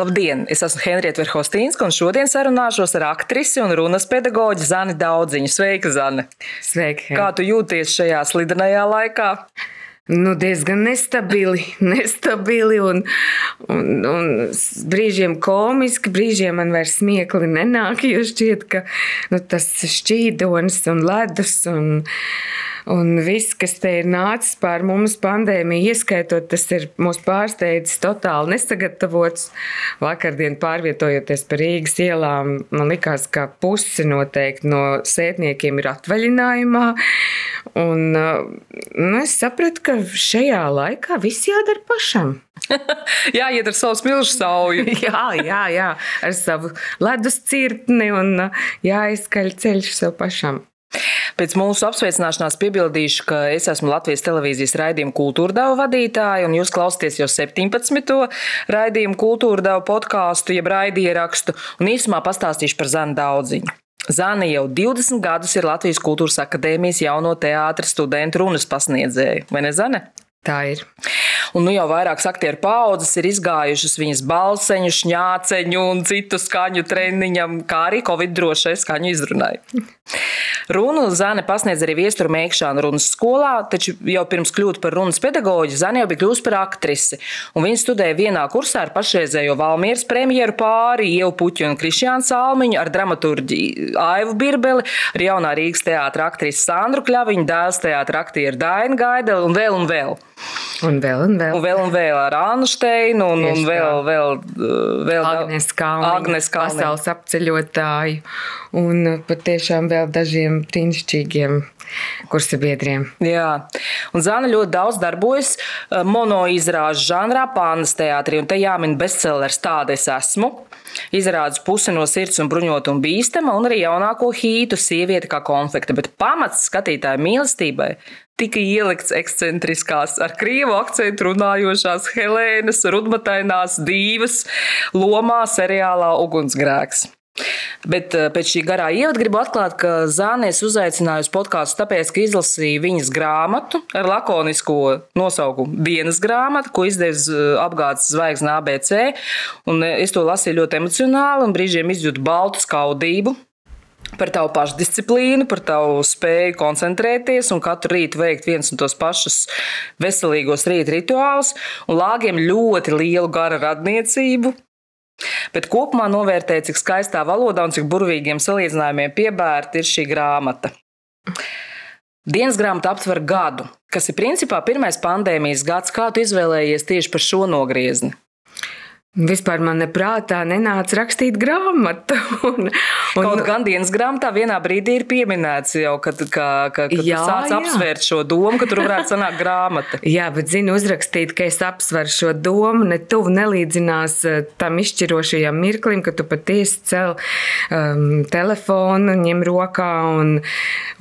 Labdien! Es esmu Henrieta Verhostīnska un šodien sarunāšos ar aktrisi un runas pedagoģi Zani Daudziņu. Sveika, Zane! Sveiki! Kā tu jūties šajā slidenajā laikā? Nu, diezgan nestabili, nestabili un, un, un brīžiem komiski, brīžiem man vairs smiekli nenāk, jo šķiet, ka nu, tas šķīdonis un ledus un, Un viss, kas te ir nācis pār mums pandēmiju, ieskaitot, tas ir mūs pārsteidzis totāli nesagatavots. Vakardien pārvietojoties pa Rīgas ielām, man likās, ka pusi noteikti no sētniekiem ir atvaļinājumā. Un, nu, es sapratu, ka šajā laikā viss jādara pašam. jā, iet ar savu smilšu sauju. jā, jā, jā, ar savu ledus cirtni un jāizskaļ ceļš sev pašam. Pēc mūsu apsveicināšanās piebildīšu, ka es esmu Latvijas televīzijas raidījuma kultūra deva vadītāja, un jūs klausāties jau 17. raidījumu kultūra deva podkāstu, jeb raidierakstu, un īsumā pastāstīšu par Zanu Daudziņu. Zana jau 20 gadus ir Latvijas Kultūras Akadēmijas jauno teātris studentu runas pasniedzēja, vai ne, Zane? Tā ir. Un nu jau vairākas aktieru paudzes ir izgājušas viņas balseņu, šņāceņu un citu skaņu treniņam, kā arī Covid drošai skaņu izrunai. Runu Zane pasniedz arī viesturu mēģināšanu runas skolā, taču jau pirms kļūt par runas pedagoģu Zane jau bija kļuvusi par aktrisi. Viņa studēja vienā kursā ar pašreizējo Valmieras premjeru pāri, Ievu Puķu un Krišjānu Salmiņu, ar dramaturģiju Aivu Birbeli, ar jaunā Rīgas teātra aktrisi Sandru Kļaviņu, dēls teātra aktieru Dainu Gaideli un vēl un vēl. Un vēl, un vēl. Un vēl, un vēl ar Annu Steinu, un, un vēl, vēl, vēl Agnes Kalniņu, Agnes Kalniņu. pasaules apceļotāju, un patiešām vēl dažiem brīnišķīgiem kursa biedriem. Jā, un Zana ļoti daudz darbojas monoizrāžu žanrā, pānas teātrī, un te jāmin bestsellers Tāda es esmu. Izrādās pusi no sirds un bruņot un bīstama, un arī jaunāko hītu sieviete kā konfekta, bet pamats skatītāju mīlestībai tika ielikts ekscentriskās, ar krievu akcentu runājošās Helēnas, rudmatainās divas lomā seriālā Ugunsgrēks. Bet eh, pēc šī garā ievada gribu atklāt, ka Zānēs uzaicināja uz podkāstu, tāpēc, ka izlasīja viņas grāmatu ar lakonisko nosaukumu Dienas grāmata, ko izdevusi eh, apgādes zvaigzne ABC. Eh, es to lasīju ļoti emocionāli un brīžiem izjūtu baltu skaudību par tavu pašdisciplīnu, par tavu spēju koncentrēties un katru rītu veikt viens un tos pašus veselīgos rīta rituālus, un lāgiem ļoti lielu gara radniecību. Bet kopumā novērtēja, cik skaistā valodā un cik burvīgiem salīdzinājumiem piebērta ir šī grāmata. Dienas grāmata aptver gadu, kas ir principā pirmais pandēmijas gads. Kā tu izvēlējies tieši par šo nogriezni? Vispār man neprātā nenāca rakstīt grāmatu. Un, un, Kaut gan dienas grāmatā vienā brīdī ir pieminēts jau, kad, ka, ka, ka jā, sāc jā. apsvērt šo domu, ka tur varētu sanākt grāmata. jā, bet zinu uzrakstīt, ka es apsveru šo domu, ne tuvu nelīdzinās eh, tam izšķirošajam mirklim, ka tu patiesi cel um, telefonu, ņem rokā un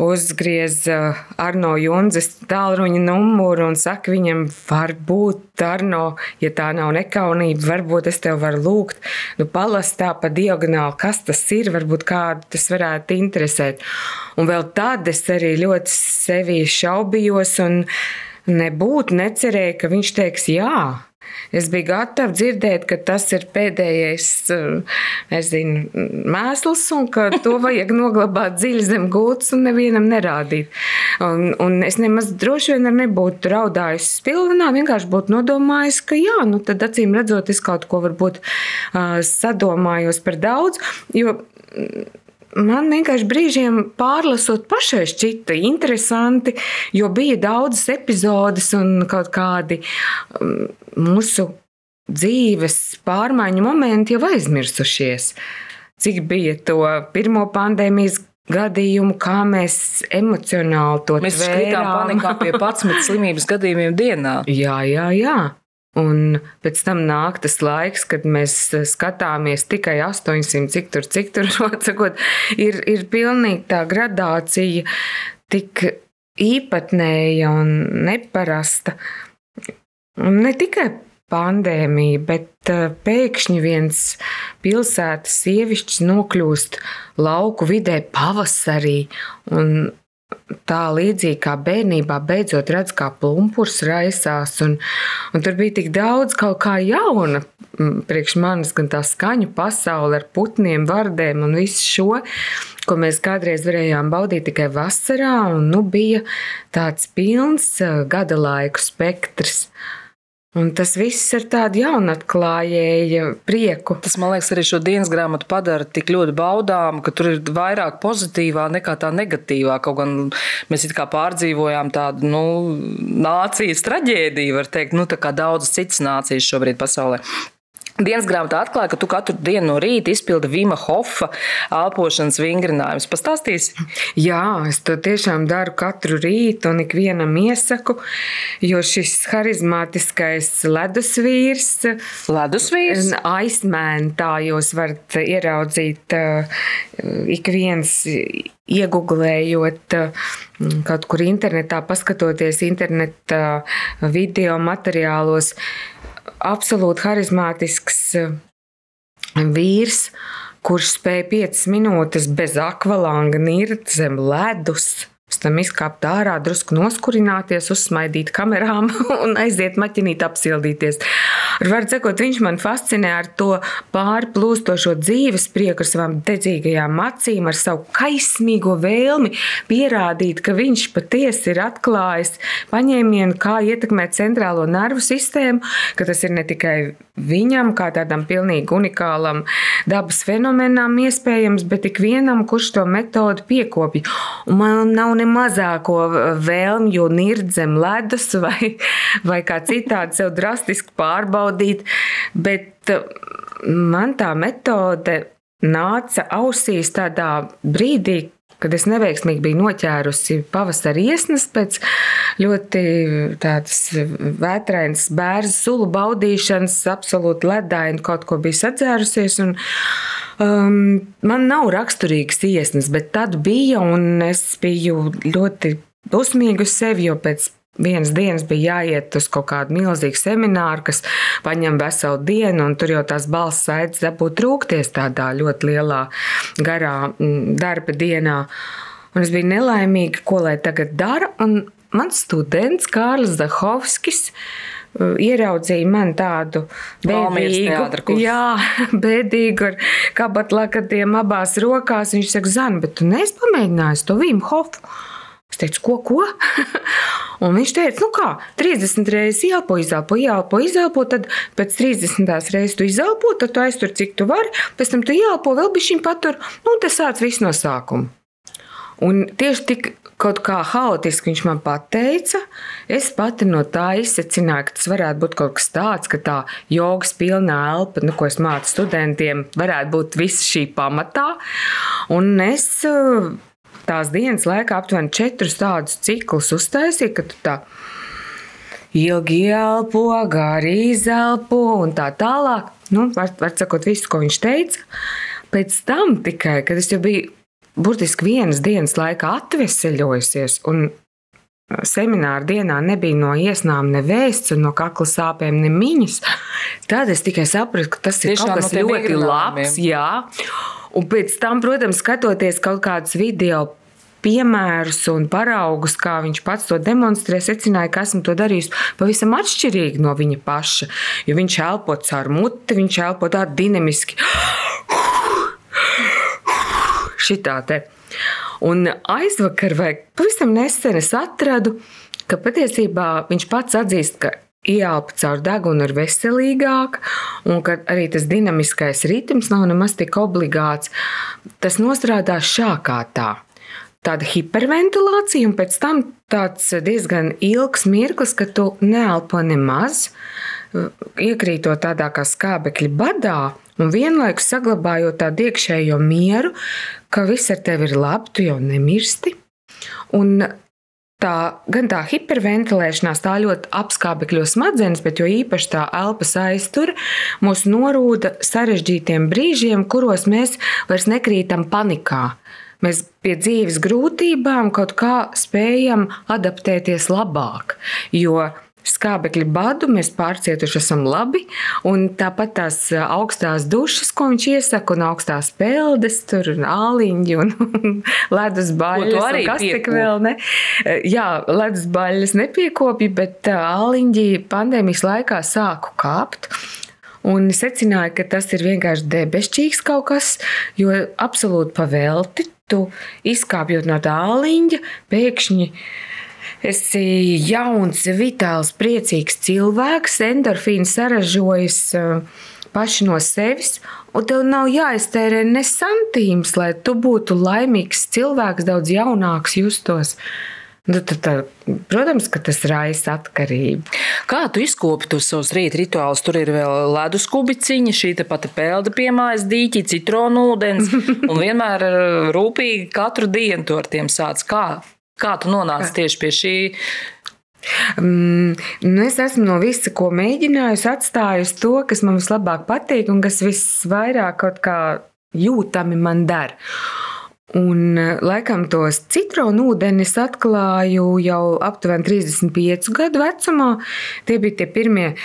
uzgriez uh, Arno Junzes tālruņa numuru un saka viņam, varbūt Arno, ja tā nav nekaunība, varbūt varbūt es tev varu lūgt, nu, palas tā pa diagonāli, kas tas ir, varbūt kādu tas varētu interesēt. Un vēl tad es arī ļoti sevi šaubījos un nebūtu necerēju, ka viņš teiks jā. Es biju gatava dzirdēt, ka tas ir pēdējais nezinu, mēsls un ka to vajag noglabāt dziļi zem gultas un nevienam nerādīt. Un, un es nemaz droši vien nebūtu raudājusi spilvenā, vienkārši būtu nodomājis, ka jā, nu tad acīm redzot, es kaut ko varbūt uh, sadomājos par daudz. Jo, man vienkārši brīžiem pārlasot pašai šķita interesanti, jo bija daudzas epizodes un kaut kādi um, mūsu dzīves pārmaiņu momenti jau aizmirsušies. Cik bija to pirmo pandēmijas gadījumu, kā mēs emocionāli to mēs tvērām. Mēs kritām panikā pie 11 slimības gadījumiem dienā. Jā, jā, jā. Un pēc tam nāk tas laiks, kad mēs skatāmies tikai 800, cik tur, cik tur, atsakot, ir, ir pilnīgi tā gradācija tik īpatnēja un neparasta. Un ne tikai pandēmija, bet uh, pēkšņi viens pilsētas sievišķis nokļūst lauku vidē pavasarī un tā līdzīgi kā bērnībā, beidzot redz, kā plumpurs raisās. Un, un tur bija tik daudz kaut kā jauna priekš manis, gan tā skaņu pasaule ar putniem, vardēm un visu šo, ko mēs kādreiz varējām baudīt tikai vasarā. Un, nu, bija tāds pilns gada laiku spektrs. Un tas viss ir tāds jaunatklājēja prieku. Tas, man liekas, arī šo dienas grāmatu padara tik ļoti baudāmu, ka tur ir vairāk pozitīvā nekā tā negatīvā. Kaut gan mēs kā pārdzīvojām tādu nu, nācijas traģēdiju, var teikt, nu, tā kā daudzas citas nācijas šobrīd pasaulē. Dienas grāmatā atklāja, ka tu katru dienu no rīta izpildi Vima Hofa elpošanas vingrinājumus. Pastāstīsi? Jā, es to tiešām daru katru rītu un ikvienam iesaku, jo šis harizmātiskais ledusvīrs, ledusvīrs? aizmēn, tā jūs varat ieraudzīt uh, ik viens iegublējot uh, kaut kur internetā, paskatoties interneta video materiālos absolūti harizmātisks eh, vīrs, kurš spēja 5 minūtes bez akvalanga nirt zem ledus Pēc tam izkāpt ārā, drusku noskurināties, uzsmaidīt kamerām un aiziet maķinīt, apsildīties. Var sakot, viņš man fascinē ar to pārplūstošo dzīves prieku, ar savām dedzīgajām acīm, ar savu kaismīgo vēlmi pierādīt, ka viņš patiesi ir atklājis paņēmienu, kā ietekmēt centrālo nervu sistēmu, ka tas ir ne tikai viņam, kā tādam pilnīgi unikālam dabas fenomenam, iespējams, bet ik vienam, kurš to metodu piekopja. Un man nav ne mazāko vēlmju nirt zem ledus vai, vai kā citādi sev drastiski pārbaudīt, bet uh, man tā metode nāca ausīs tādā brīdī, kad es neveiksmīgi biju noķērusi pavasara iesnas pēc ļoti tādas vētrainas bērnu sulu baudīšanas, absolūti ledaini kaut ko biju sadzērusies. Un, Um, man nav raksturīgas iesnas, bet tad bija, un es biju ļoti dusmīga uz sevi, jo pēc vienas dienas bija jāiet uz kaut kādu milzīgu semināru, kas paņem veselu dienu, un tur jau tās balss saites dabūt trūkties tādā ļoti lielā, garā mm, darba dienā. Un es biju nelaimīga, ko lai tagad dara. Mans students Kārlis Zahovskis ieraudzīja man tādu bēdīgu, jā, bēdīgu ar kabatlakatiem abās rokās. Viņš saka, Zana, bet tu neesi pamēģinājis to Vim Hofu. Teicu, ko, ko? Un viņš teica, nu kā, 30 reizes ielpo, izelpo, ielpo, izelpo, tad pēc 30. reizes tu izelpo, tad tu aiztur, cik tu vari, pēc tam tu ielpo, vēl bišķiņ patur, nu, un tas sāc viss no sākuma. Un tieši tik kaut kā haotiski viņš man pateica. Es pati no tā izsacināju, ka tas varētu būt kaut kas tāds, ka tā jogas pilnā elpa, nu, ko es mācu studentiem, varētu būt visa šī pamatā. Un es tās dienas laikā aptuveni četrus tādus ciklus uztaisīju, ka tu tā ilgi elpo, gari izelpo un tā tālāk. Nu, var, var sakot, visu, ko viņš teica. Pēc tam tikai, kad es jau biju burtiski vienas dienas laikā atveseļojusies. Un semināra dienā nebija no iesnām ne vēsts, no kakla sāpēm, ne miņas. Tad es tikai sapratu, ka tas ir Tiešām kaut kas no ļoti labs. Jā. Un pēc tam, protams, skatoties kaut kādus video piemērus un paraugus, kā viņš pats to demonstrē, secināja, ka esmu to darījis pavisam atšķirīgi no viņa paša. Jo viņš elpo caur muti, viņš elpo tā dinamiski šitā te. Un aizvakar, vai pavisam nesen, es atradu, ka patiesībā viņš pats atzīst, ka ieelpa caur degunu ir veselīgāk, un ka arī tas dinamiskais ritms nav nemaz tik obligāts. Tas nostrādās šākā tā. Tāda hiperventilācija, un pēc tam tāds diezgan ilgs mirklis, ka tu neelpo nemaz, iekrītot tādā kā skābekļa badā, un vienlaikus saglabājot tādu iekšējo mieru, ka viss ar tevi ir labi, tu jau nemirsti. Un tā, gan tā hiperventilēšanās, tā ļoti apskābekļo smadzenes, bet jo īpaši tā elpas aiztur mūs norūda sarežģītiem brīžiem, kuros mēs vairs nekrītam panikā. Mēs pie dzīves grūtībām kaut kā spējam adaptēties labāk, jo skābekļa badu mēs pārcietuši esam labi. Un tāpat tās augstās dušas, ko viņš iesaka, un augstās peldes, tur un āliņi un ledus baļas. arī kas tik piekopi? vēl ne? Jā, ledus baļas nepiekopja, bet āliņi pandēmijas laikā sāku kāpt. Un secināju, ka tas ir vienkārši debesšķīgs kaut kas, jo absolūti pavelti tu izkāpjot no tā āliņa, pēkšņi esi jauns, vitāls, priecīgs cilvēks, endorfīns saražojas eh, paši no sevis, un tev nav jāiztērē ne santīms, lai tu būtu laimīgs cilvēks, daudz jaunāks justos. Nu, tad, tad, protams, ka tas raisa atkarību. Kā tu izkopi tos savus rīta rituālus? Tur ir vēl ledus kubiciņa, šī pati pelda piemājas dīķi, citronu ūdens. Un vienmēr eh, rūpīgi katru dienu to ar tiem sāc. Kā, kā tu nonāci tieši pie šī? Mm, nu es esmu no visa, ko mēģinājusi, atstājusi to, kas man vislabāk patīk un kas visvairāk kaut kā jūtami man dara. Un, eh, laikam, tos citronu ūdeņus atklāju jau aptuveni 35 gadu vecumā. Tie bija tie pirmie.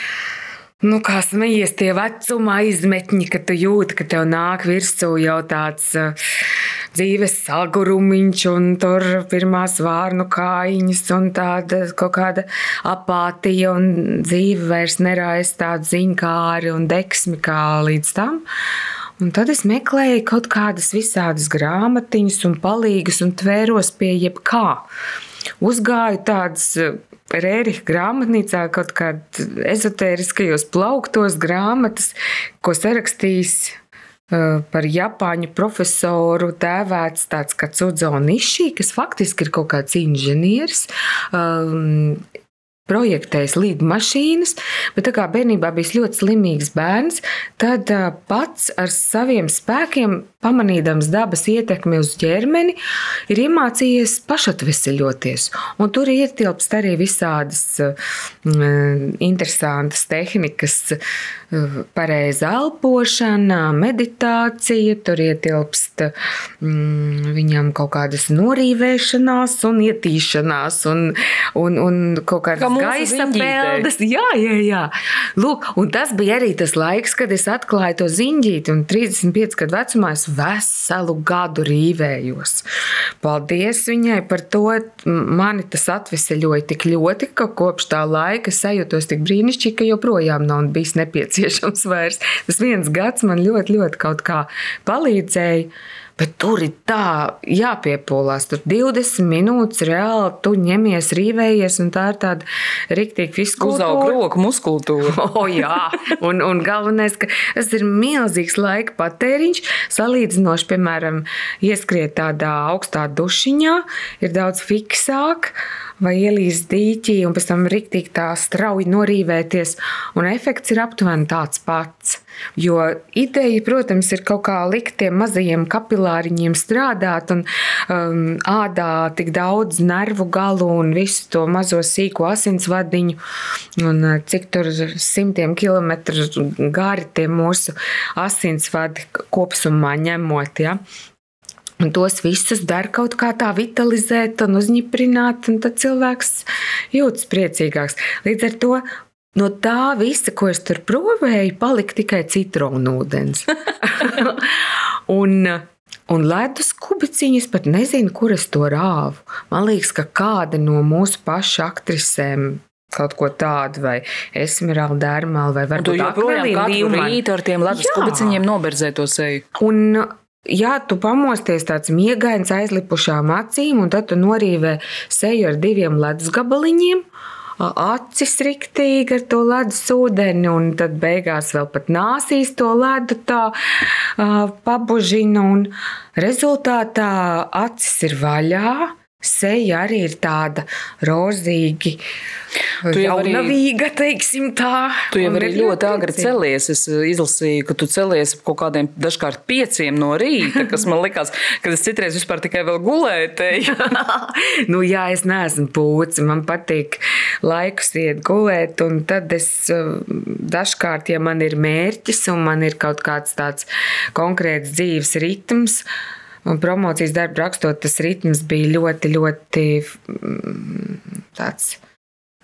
Nu, kā smejies tie vecumā izmetņi, kad tu jūti, ka tev nāk virsū jau tāds uh, dzīves sagurumiņš, un tur pirmās vārnu kājiņas, un tāda kaut kāda apātija, un dzīve vairs neraisa tādu ziņkāri un deksmi kā līdz tam. Un tad es meklēju kaut kādas visādas grāmatiņas un palīgas un tvēros pie jebkā. Uzgāju tādas Rērija grāmatnīcā kaut kādā ezotēriskajos plauktos grāmatas, ko sarakstījis eh, par Japāņu profesoru tēvēts tāds kā Cudzo Nishi, kas faktiski ir kaut kāds inženieris. Um, projektējis lidmašīnas, bet tā kā bērnībā bija ļoti slimīgs bērns, tad pats ar saviem spēkiem, pamanīdams dabas ietekmi uz ķermeni, ir iemācījies pašatveseļoties. Un tur ietilpst arī visādas interesantas tehnikas, pareiza elpošana, meditācija, tur ietilpst mm, viņam kaut kādas norīvēšanās un ietīšanās un, un, un kaut kādas mūsu gaisa peldes. Jā, jā, jā. Lūk, un tas bija arī tas laiks, kad es atklāju to ziņģīti, un 35 gadu vecumā es veselu gadu rīvējos. Paldies viņai par to. Mani tas atveseļoja tik ļoti, ka kopš tā laika sajūtos tik brīnišķīgi, ka joprojām nav bijis nepieciešams vairs. Tas viens gads man ļoti, ļoti kaut kā palīdzēja. Bet tur ir tā, jāpiepolās. Tur 20 minūtes reāli tu ņemies, rīvējies, un tā ir tāda rīktīva Uzaug fiziskultūra. roku muskultūru. O, jā, un, un galvenais, ka tas ir milzīgs laika patēriņš. Salīdzinoši, piemēram, ieskriet tādā augstā dušiņā, ir daudz fiksāk, vai ielīst dīķī, un pēc tam rīktīgi tā strauji norīvēties. Un efekts ir aptuveni tāds pats. Jo ideja, protams, ir kaut kā likt tiem mazajiem kapilāriņiem strādāt, un um, ādā tik daudz nervu galu un visu to mazo sīko asinsvadiņu, un uh, cik tur simtiem kilometru gari tie mūsu asinsvadi kopsumā ņemot. Ja? Un tos visus dara kaut kā tā vitalizēt un uzņiprināt, un tad cilvēks jūtas priecīgāks. Līdz ar to no tā visa, ko es tur provēju, palika tikai citronu ūdens. un, un ledus kubiciņas pat nezinu, kur es to rāvu. Man liekas, ka kāda no mūsu pašu aktrisēm kaut ko tādu, vai esmeralda dārmāla, vai varbūt katru Līmana. rītu ar tiem ledus Jā. kubiciņiem noberzē to seju. Un, ja tu pamosties tāds miegains, aizlipušām acīm, un tad tu norīvē seju ar diviem ledus gabaliņiem, acis riktīgi ar to ledus ūdeni, un tad beigās vēl pat nāsīs to ledu tā pabužina, rezultātā acis ir vaļā. Seja arī ir tāda rozīgi, Tu jau arī- jaunavīga, teiksim tā. Tu jau arī ļoti agri celies. Es uh, izlasīju, ka tu celies kaut kādiem dažkārt pieciem no rīta, kas man likās, ka es citreiz vispār tikai vēl gulēju. nu, jā, es neesmu pūcis. Man patīk laikus iet gulēt, un tad es uh, dažkārt, ja man ir mērķis un man ir kaut kāds tāds konkrēts dzīves ritms. Un promocijas darbu rakstot, tas ritms bija ļoti, ļoti mm, tāds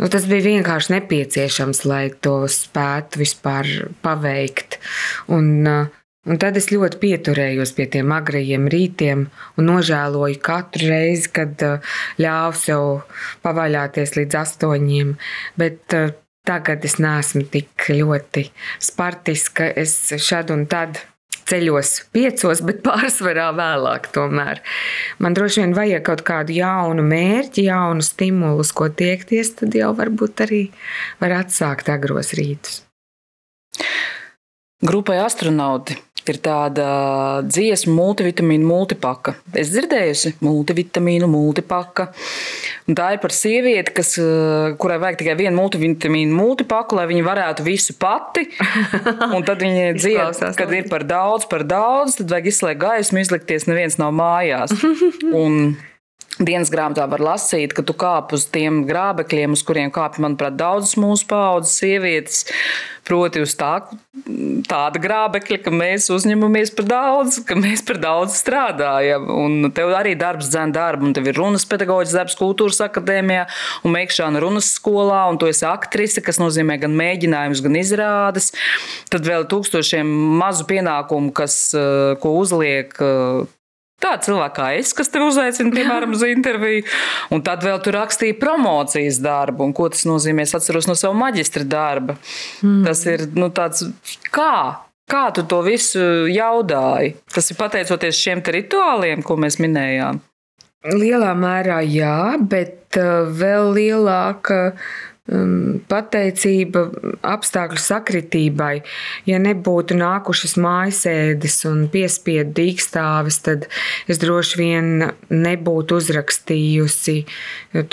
Nu, tas bija vienkārši nepieciešams, lai to spētu vispār paveikt. Un, uh, Un tad es ļoti pieturējos pie tiem agrajiem rītiem un nožēloju katru reizi, kad uh, ļāvu sev pavaļāties līdz astoņiem. Bet uh, tagad es neesmu tik ļoti spartiska. Es šad un tad ceļos piecos, bet pārsvarā vēlāk. Tomēr. Man droši vien vajag kaut kādu jaunu mērķi, jaunu stimulu, ko tiekties. Tad jau varbūt arī var atsākt agros rītus. Grupai astronauti ir tāda dziesma, multivitamīnu multipaka. Es dzirdējusi multivitamīnu multipaka. Un tā ir par sievieti, kas, eh, kurai vajag tikai vienu multivitamīnu multipaku, lai viņa varētu visu pati. Un tad viņa dzied, kad ir par daudz, par daudz, tad vajag izslēgt gaismu, izlikties, neviens nav mājās. Un Dienas grāmatā var lasīt, ka tu kāp uz tiem grābekļiem, uz kuriem kāpj, manuprāt, daudzas mūsu paudzes sievietes. Proti, uz tā, tāda grābekļa, ka mēs uzņemamies par daudz, ka mēs par daudz strādājam. Un tev arī darbs dzēna darbu, un tev ir runas pedagoģis darbs kultūras akadēmijā un mēģināšana runas skolā, un tu esi aktrise, kas nozīmē gan mēģinājumus, gan izrādes. Tad vēl tūkstošiem mazu pienākumu, kas, eh, ko uzliek Tāda cilvēka kā es, kas te uzaicina, piemēram, uz interviju, un tad vēl tur rakstīja promocijas darbu, un ko tas nozīmē. Es atceros no sava maģistra darba. Mm. Tas ir nu, tāds, kā? Kā tu to visu jaudāji? Tas ir pateicoties šiem rituāliem, ko mēs minējām. Lielā mērā jā, bet uh, vēl lielāka pateicība apstākļu sakritībai. Ja nebūtu nākušas mājasēdes un piespiedu dīkstāvis, tad es droši vien nebūtu uzrakstījusi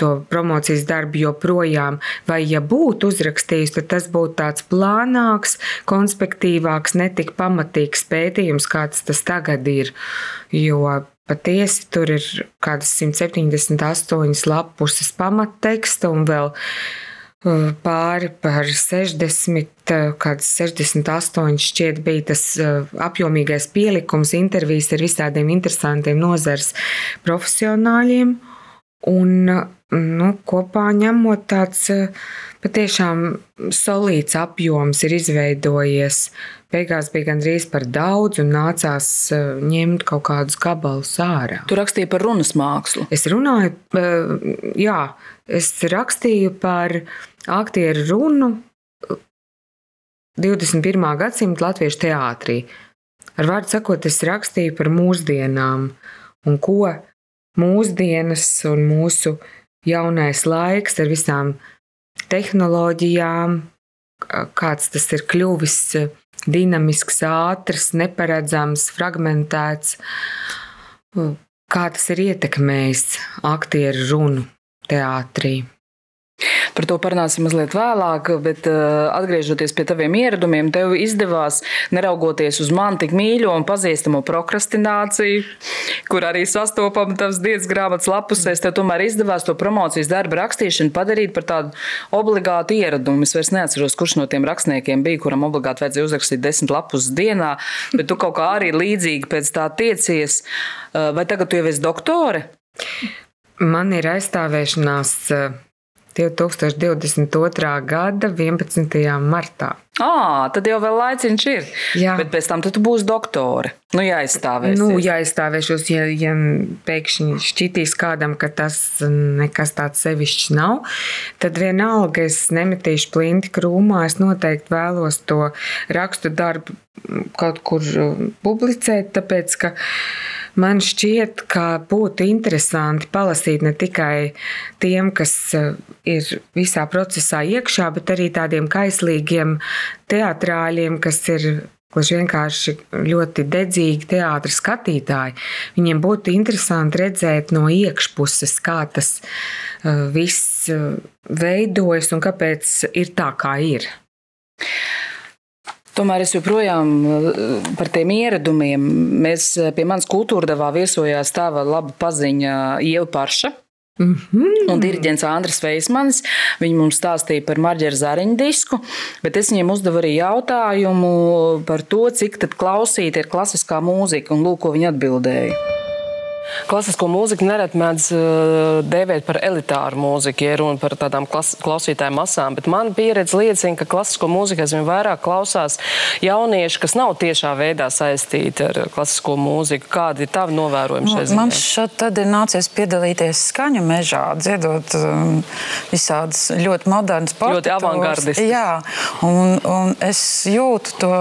to promocijas darbu joprojām. Vai ja būtu uzrakstījusi, tad tas būtu tāds plānāks, konspektīvāks, netik pamatīgs pētījums, kāds tas tagad ir. Jo Patiesi tur ir kaut kādas 178 lapuses pamatteksta un vēl pāri par 60, kāds 68 šķiet bija tas apjomīgais pielikums, intervijas ar visādiem interesantiem nozars profesionāļiem. Un nu, kopā ņemot tāds patiešām solīts apjoms ir izveidojies. Beigās bija gandrīz par daudz un nācās ņemt kaut kādus gabalus ārā. Tu rakstīji par runas mākslu. Es runāju, jā, es rakstīju par aktieru runu 21. gadsimta latviešu teātrī. Ar vārdu sakot, es rakstīju par mūsdienām un ko mūsdienas un mūsu jaunais laiks ar visām tehnoloģijām, kāds tas ir kļuvis dinamisks, ātrs, neparedzams, fragmentēts, kā tas ir ietekmējis aktieru runu teātrī. Par to parunāsim mazliet vēlāk, bet uh, atgriežoties pie taviem ieradumiem, tev izdevās, neraugoties uz mani tik mīļo un pazīstamo prokrastināciju, kur arī sastopama tavas dienas grāmatas lapusēs, tev tomēr izdevās to promocijas darbu rakstīšanu padarīt par tādu obligātu ieradumu. Es vairs neatceros, kurš no tiem rakstniekiem bija, kuram obligāti vajadzēja uzrakstīt desmit lapus dienā, bet tu kaut kā arī līdzīgi pēc tā tiecies. Uh, vai tagad tu jau esi doktore? Man ir aizstāvēšanās 2022. gada 11. martā. À, tad jau vēl laiciņš ir. Jā. Bet pēc tam tu būsi doktore. Nu, jāizstāvēsies. Nu, jāizstāvēšos, ja, ja pēkšņi šķitīs kādam, ka tas nekas tāds sevišķs nav, tad vienalga es nemetīšu plinti krūmā. Es noteikti vēlos to rakstu darbu kaut kur publicēt, tāpēc ka man šķiet, ka būtu interesanti palasīt ne tikai tiem, kas eh, ir visā procesā iekšā, bet arī tādiem kaislīgiem teātrāļiem, kas ir Gluži vienkārši ļoti dedzīgi teātris skatītāji. Viņiem būtu interesanti redzēt no iekšpuses, kā tas eh, viss eh, veidojas un kāpēc ir tā, kā ir. Tomēr es joprojām eh, par tiem ieradumiem. Mēs eh, pie manas kultūrdevā viesojās tava laba paziņa Ieva Parša. Mm -hmm. Un diriģents Andris Veismans. Viņi mums stāstīja par Marģera Zariņu disku, bet es viņiem uzdevu arī jautājumu par to, cik klausīta ir klasiskā mūzika, un lūk, ko viņi atbildēja. Klasisko mūziku nereti mēdz uh, dēvēt par elitāru mūziku, ja runa par tādām klas, klausītāju masām, bet man pieredze liecina, ka klasisko mūziku aizvien vairāk klausās jaunieši, kas nav tiešā veidā saistīti ar klasisko mūziku. Kādi ir tavi novērojumi šeit? Man šeit ir nācies piedalīties skaņu mežā, dziedot um, visādas ļoti modernas partitūras. Ļoti avangardisti. Jā, un, un es jūtu to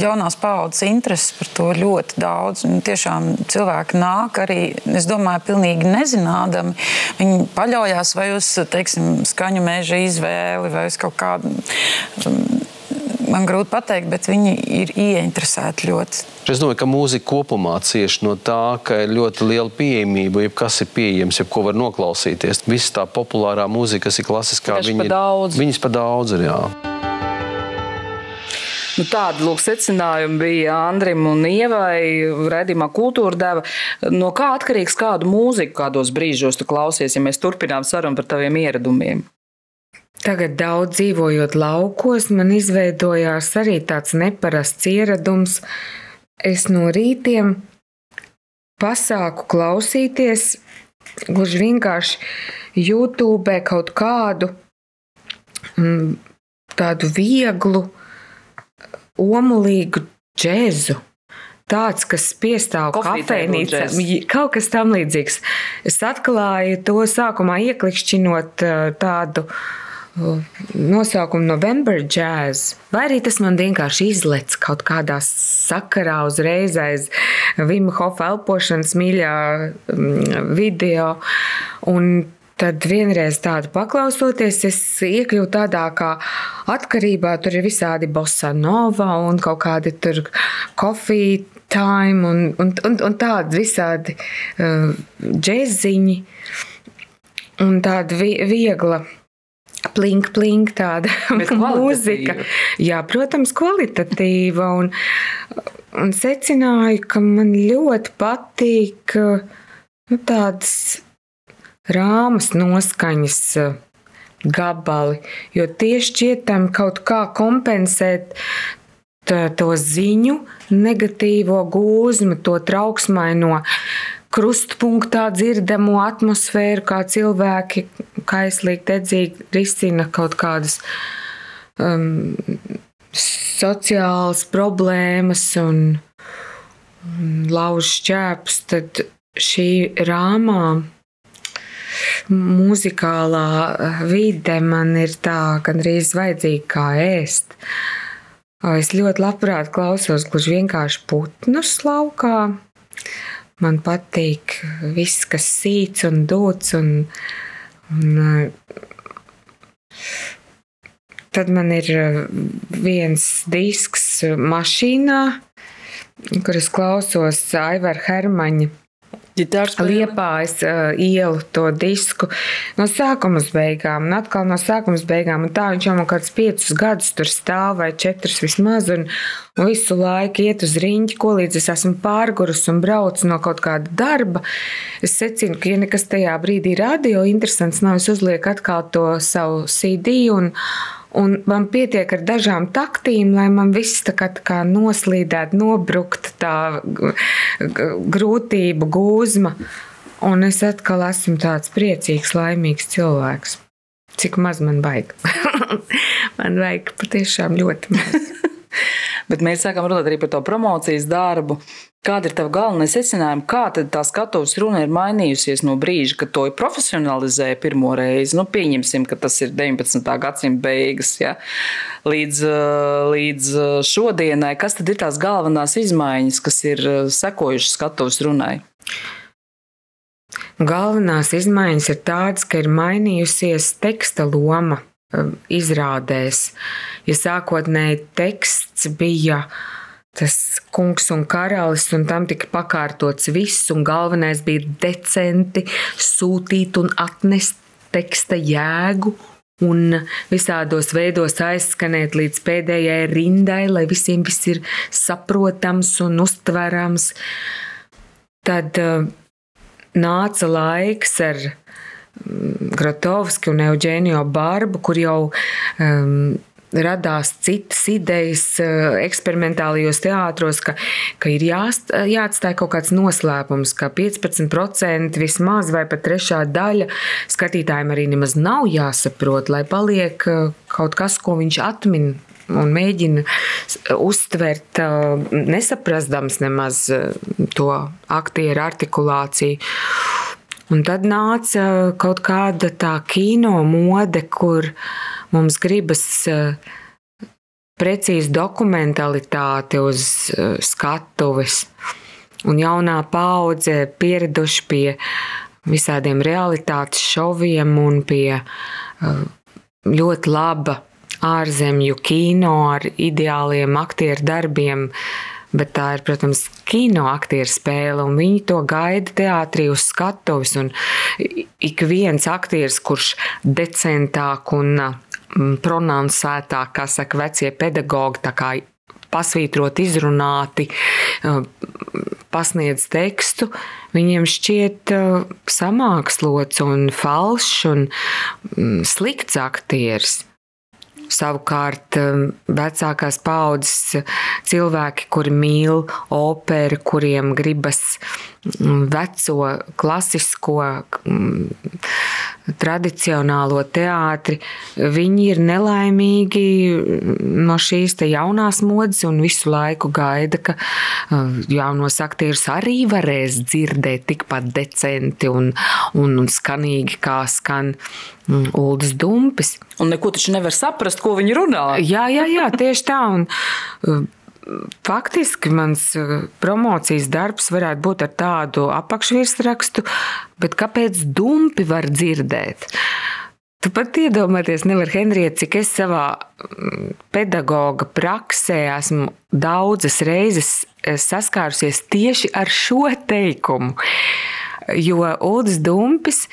jaunās paaudzes interesi par to ļoti daudz. Un tiešām cilvēki nāk arī, es domāju, pilnīgi nezinādami. Viņi paļaujas vai uz, teiksim, skaņu meža izvēli vai uz kaut kādu man grūti pateikt, bet viņi ir ieinteresēti ļoti. Es domāju, ka mūzika kopumā cieš no tā, ka ir ļoti liela pieejamība, jebkas ir pieejams, jebko var noklausīties. Viss tā populārā mūzika, kas ir klasiskā, viņi pa daudz. Viņas pa daudz ir, jā. Nu, tādi lūk, secinājumi bija Andrim un Ievai. Redījumā kultūra deva. No kā atkarīgs kādu mūziku kādos brīžos tu klausies, ja mēs turpinām sarunu par taviem ieradumiem? Tagad daudz dzīvojot laukos, man izveidojās arī tāds neparasts ieradums. Es no rītiem pasāku klausīties, gluži vienkārši YouTube kaut kādu mm, tādu vieglu, omulīgu džēzu. Tāds, kas piestāv kafejnīcā, kaut kas tam līdzīgs. Es atklāju to sākumā ieklikšķinot tādu nosaukumu November Jazz, vai arī tas man vienkārši izlec kaut kādā sakarā uzreiz aiz Vima Hofa elpošanas mīļā video. Un Tad vienreiz tādu paklausoties, es iekļuvu tādā kā atkarībā. Tur ir visādi bossa nova un kaut kādi tur kofija time un, un, un, un tādi visādi uh, džeziņi un tāda vi viegla. Plink, plink, tāda mūzika. Jā, protams, kvalitatīva. Un, un secināju, ka man ļoti patīk nu, tādas rāmas noskaņas eh, gabali, jo tie šķietam kaut kā kompensēt to ziņu, negatīvo gūzmu, to trauksmaino krustpunktā dzirdamo atmosfēru, kā cilvēki kaislīgi, dedzīgi risina kaut kādas um, sociālas problēmas un, un lauž šķēpus, tad šī rāmā muzikālā vide man ir tā gandrīz vajadzīga kā ēst. Es ļoti labprāt klausos gluži vienkārši putnus laukā. Man patīk viss, kas sīts un dūts. Un, un, tad man ir viens disks mašīnā, kuras klausos Aivara Hermaņa Liepājas uh, ielu to disku no sākuma uz beigām, un atkal no sākuma uz beigām. Un tā viņš jau man kādus piecus gadus tur stāv, vai četrus vismaz, un, un visu laiku iet uz riņķi, ko līdz es esmu pārgurus un braucu no kaut kāda darba. Es secinu, ka, ja nekas tajā brīdī radio interesants nav, es uzlieku atkal to savu CD un, Un man pietiek ar dažām taktīm, lai man viss tā kā, tā kā noslīdētu, nobruktu tā grūtību gūzma. Un es atkal esmu tāds priecīgs, laimīgs cilvēks. Cik maz man vajag? man vajag patiešām ļoti maz. Bet mēs sākam runāt arī par to promocijas darbu. Kāda ir tava galvenā secinājuma? Kā tā skatuves runa ir mainījusies no brīža, kad to profesionalizēja pirmo reizi? Nu, pieņemsim, ka tas ir 19. gadsimta beigas, ja? līdz, līdz šodienai. Kas tad ir tās galvenās izmaiņas, kas ir sekojušas skatuves runai? Galvenās izmaiņas ir tādas, ka ir mainījusies teksta loma izrādēs. Ja sākotnēji teksts bija tas kungs un karalis, un tam tika pakārtots viss, un galvenais bija decenti sūtīt un atnest teksta jēgu. Un visādos veidos aizskanēt līdz pēdējai rindai, lai visiem viss ir saprotams un uztverams. Tad uh, nāca laiks ar Gratovski un Eugēniju Barbu, kur jau um, radās citas idejas eksperimentālajos teātros, ka, ka ir jāst, jāatstāj kaut kāds noslēpums, ka 15% vismaz vai pat trešā daļa skatītājiem arī nemaz nav jāsaprot, lai paliek kaut kas, ko viņš atmin un mēģina uztvert, nesaprastams nemaz to aktieru artikulāciju. Un tad nāca kaut kāda tā kino mode, kur mums gribas precīzi dokumentalitāti uz skatuves. Un jaunā paudze pieraduši pie visādiem realitātes šoviem un pie ļoti laba ārzemju kino ar ideāliem aktieru darbiem. Bet tā ir, protams, kino aktieru spēle, un viņi to gaida teātrī uz skatuves. Ik viens aktieris, kurš decentāk un mm, prononcētāk, kā saka vecie pedagogi, tā kā pasvītrot, izrunāti, pasniedz tekstu, viņiem šķiet samākslots un falšs un mm, slikts aktieris. Savukārt, um, vecākās paudzes cilvēki, kuri mīl operu, kuriem gribas mm, veco, klasisko, mm, tradicionālo teātri, viņi ir nelaimīgi no šīs jaunās modes un visu laiku gaida, ka uh, jaunos aktierus arī varēs dzirdēt tikpat decenti un, un, un skanīgi, kā skan mm, Uldis Dumpis. Un neko taču nevar saprast, ko viņi runā. Jā, jā, jā tieši tā. Un, uh, Faktiski mans uh, promocijas darbs varētu būt ar tādu apakšvirsrakstu, bet kāpēc dumpi var dzirdēt? Tu pat iedomāties, nevar Henrieta, cik es savā pedagoga praksē esmu daudzas reizes eh, saskārusies tieši ar šo teikumu. Jo Ulris Dumpis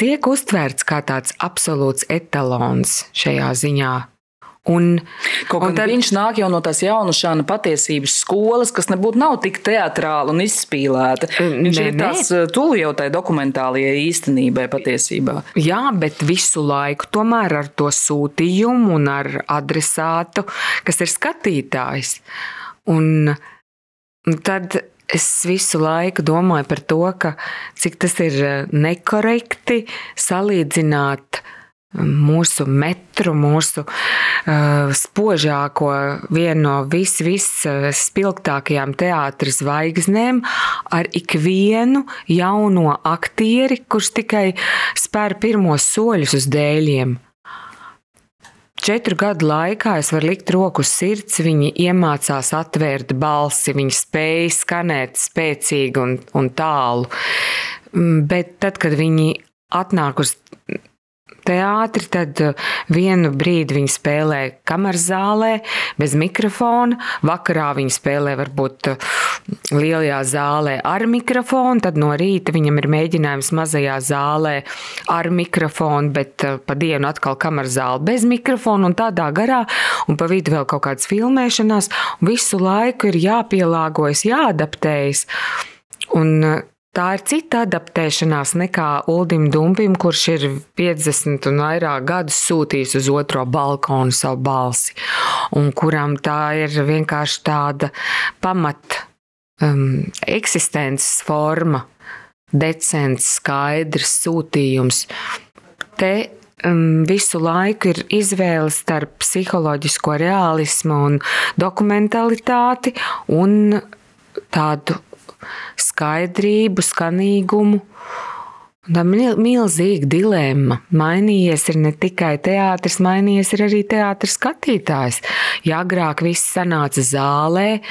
tiek uztvērts kā tāds absolūts etalons šajā ziņā. Un, Kaut un tad viņš nāk jau no tās jaunušāna patiesības skolas, kas nebūtu nav tik teatrāla un izspīlēta. Viņš Nē, ir tās tuvu jau tai dokumentālajai īstenībai patiesībā. Jā, bet visu laiku tomēr ar to sūtījumu un ar adresātu, kas ir skatītājs. Un tad es visu laiku domāju par to, ka cik tas ir nekorekti salīdzināt mūsu metru, mūsu uh, spožāko, vienu no vis, visspilgtākajām teātris zvaigznēm, ar ikvienu jauno aktieri, kurš tikai spēr pirmos soļus uz dēļiem. Četru gadu laikā es varu likt roku uz sirds, viņi iemācās atvērt balsi, viņi spēja skanēt spēcīgi un, un tālu. Bet tad, kad viņi atnāk uz teātri, tad uh, vienu brīdi viņi spēlē kameras zālē, bez mikrofona. Vakarā viņi spēlē varbūt uh, lielajā zālē ar mikrofonu, tad no rīta viņam ir mēģinājums mazajā zālē ar mikrofonu, bet uh, pa dienu atkal kameras zāle bez mikrofona un tādā garā, un pa vidu vēl kaut kādas filmēšanās. Visu laiku ir jāpielāgojas, jāadaptējas. Un Tā ir cita adaptēšanās nekā Uldim Dumpim, kurš ir 50 un vairāk gadus sūtījis uz otro balkonu savu balsi, un kuram tā ir vienkārši tāda pamat um, eksistences forma, decents, skaidrs sūtījums. Te um, visu laiku ir izvēle starp psiholoģisko realismu un dokumentalitāti un tādu skaidrību, skanīgumu. Tā ir milzīga dilemma. Mainījies ir ne tikai teātris, mainījies arī teātris skatītājs. Ja agrāk viss sanāca zālē,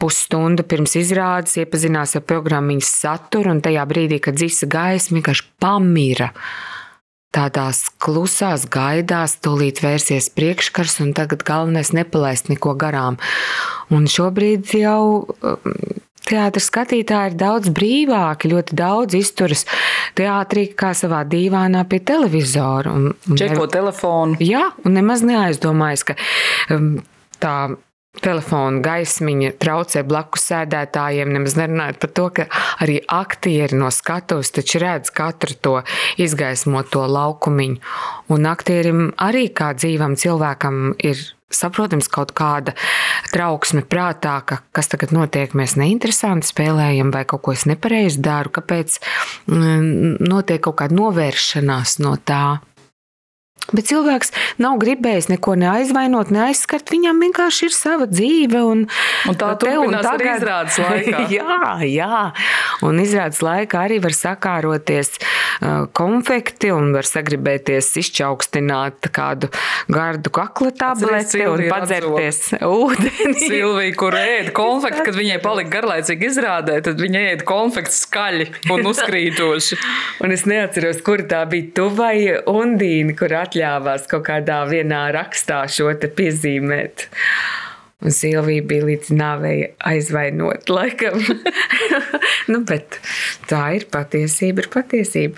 pusstundu pirms izrādes iepazinās ar programmas saturu, un tajā brīdī, kad dzisa gaisma, vienkārši pamira. Tādās klusās gaidās, tūlīt vērsies priekškars, un tagad galvenais nepalaist neko garām. Un šobrīd jau Teātris skatītāji ir daudz brīvāki, ļoti daudz izturas teātrī kā savā dīvānā pie televizora. Un, un Čeko ne... telefonu. Jā, un nemaz neaizdomājas, ka um, tā telefona gaismiņa traucē blakus sēdētājiem, nemaz nerunājot par to, ka arī aktieri no skatuves taču redz katru to izgaismoto laukumiņu. Un aktierim arī kā dzīvam cilvēkam ir saprotams, kaut kāda trauksme prātā, ka kas tagad notiek, mēs neinteresanti spēlējam vai kaut ko es nepareizi daru, kāpēc mm, notiek kaut kāda novēršanās no tā. Bet cilvēks nav gribējis neko neaizvainot, neaizskart. Viņam vienkārši ir sava dzīve. Un, un tā turpinās tagad... arī izrādes laikā. jā, jā. Un izrādes laikā arī var sakāroties uh, konfekti un var sagribēties izčaukstināt kādu gardu kakla tableti un padzerties ūdeni. Silvija, kur ēd konfekti, kad viņai palika garlaicīgi izrādē, tad viņa ēd konfekti skaļi un uzkrītoši. un es neatceros, kur tā bija tu vai Undīna, kur atļauj atļāvās kaut kādā vienā rakstā šo te piezīmēt. Un Silvija bija līdz nāvei aizvainot, laikam. nu, bet tā ir patiesība, ir patiesība.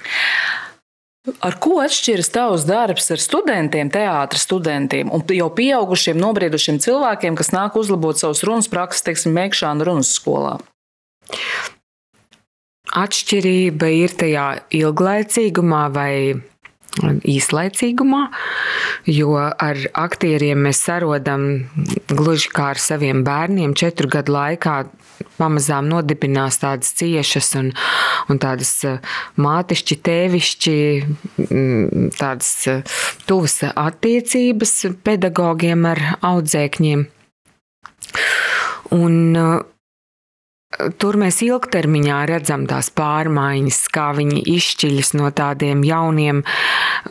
Ar ko atšķiras tavs darbs ar studentiem, teātris studentiem un jau pieaugušiem, nobriedušiem cilvēkiem, kas nāk uzlabot savus runas prakses, teiksim, mēģināšanu runas skolā? Atšķirība ir tajā ilglaicīgumā vai īslaicīgumā, jo ar aktieriem mēs sarodam gluži kā ar saviem bērniem. Četru gadu laikā pamazām nodibinās tādas ciešas un, un tādas eh, mātišķi, tēvišķi, mm, tādas eh, tuvas attiecības pedagogiem ar audzēkņiem. Un eh, Tur mēs ilgtermiņā redzam tās pārmaiņas, kā viņi izšķiļas no tādiem jauniem,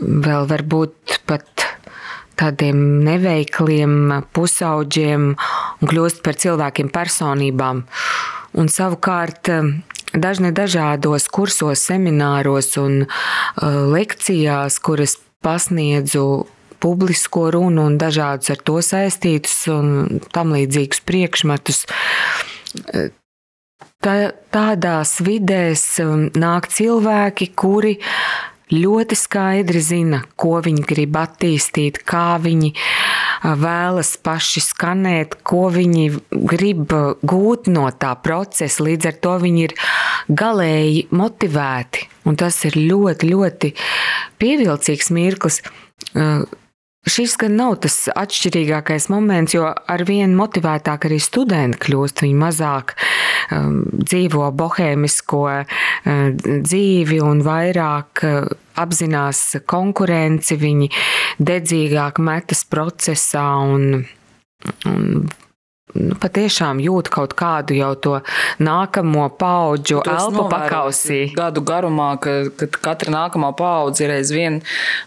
vēl varbūt pat tādiem neveikliem pusauģiem un kļūst par cilvēkiem personībām. Un savukārt dažne dažādos kursos, semināros un uh, lekcijās, kuras pasniedzu publisko runu un dažādus ar to saistītus un tam līdzīgus priekšmetus tā, tādās vidēs um, nāk cilvēki, kuri ļoti skaidri zina, ko viņi grib attīstīt, kā viņi uh, vēlas paši skanēt, ko viņi grib gūt no tā procesa. Līdz ar to viņi ir galēji motivēti. Un tas ir ļoti, ļoti pievilcīgs mirklis. Šis gan nav tas atšķirīgākais moments, jo ar vien motivētāk arī studenti kļūst. Viņi mazāk um, dzīvo bohēmisko uh, dzīvi un vairāk uh, apzinās konkurenci, viņi dedzīgāk metas procesā un, un nu, patiešām jūt kaut kādu jau to nākamo paudžu elpu pakausī. Gadu garumā, ka, kad katra nākamā paudze ir aizvien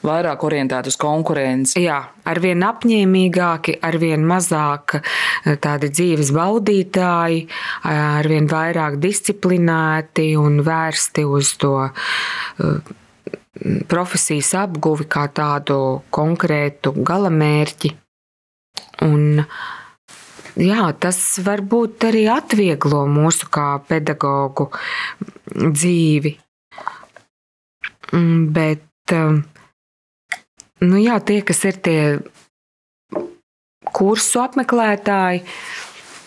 vairāk orientēta uz konkurenci. Jā, arvien apņēmīgāki, arvien mazāk eh, tādi dzīves baudītāji, arvien vairāk disciplinēti un vērsti uz to eh, profesijas apguvi kā tādu konkrētu galamērķi. Un jā, tas varbūt arī atvieglo mūsu kā pedagoģu dzīvi. Mm, bet um, nu jā, tie, kas ir tie kursu apmeklētāji,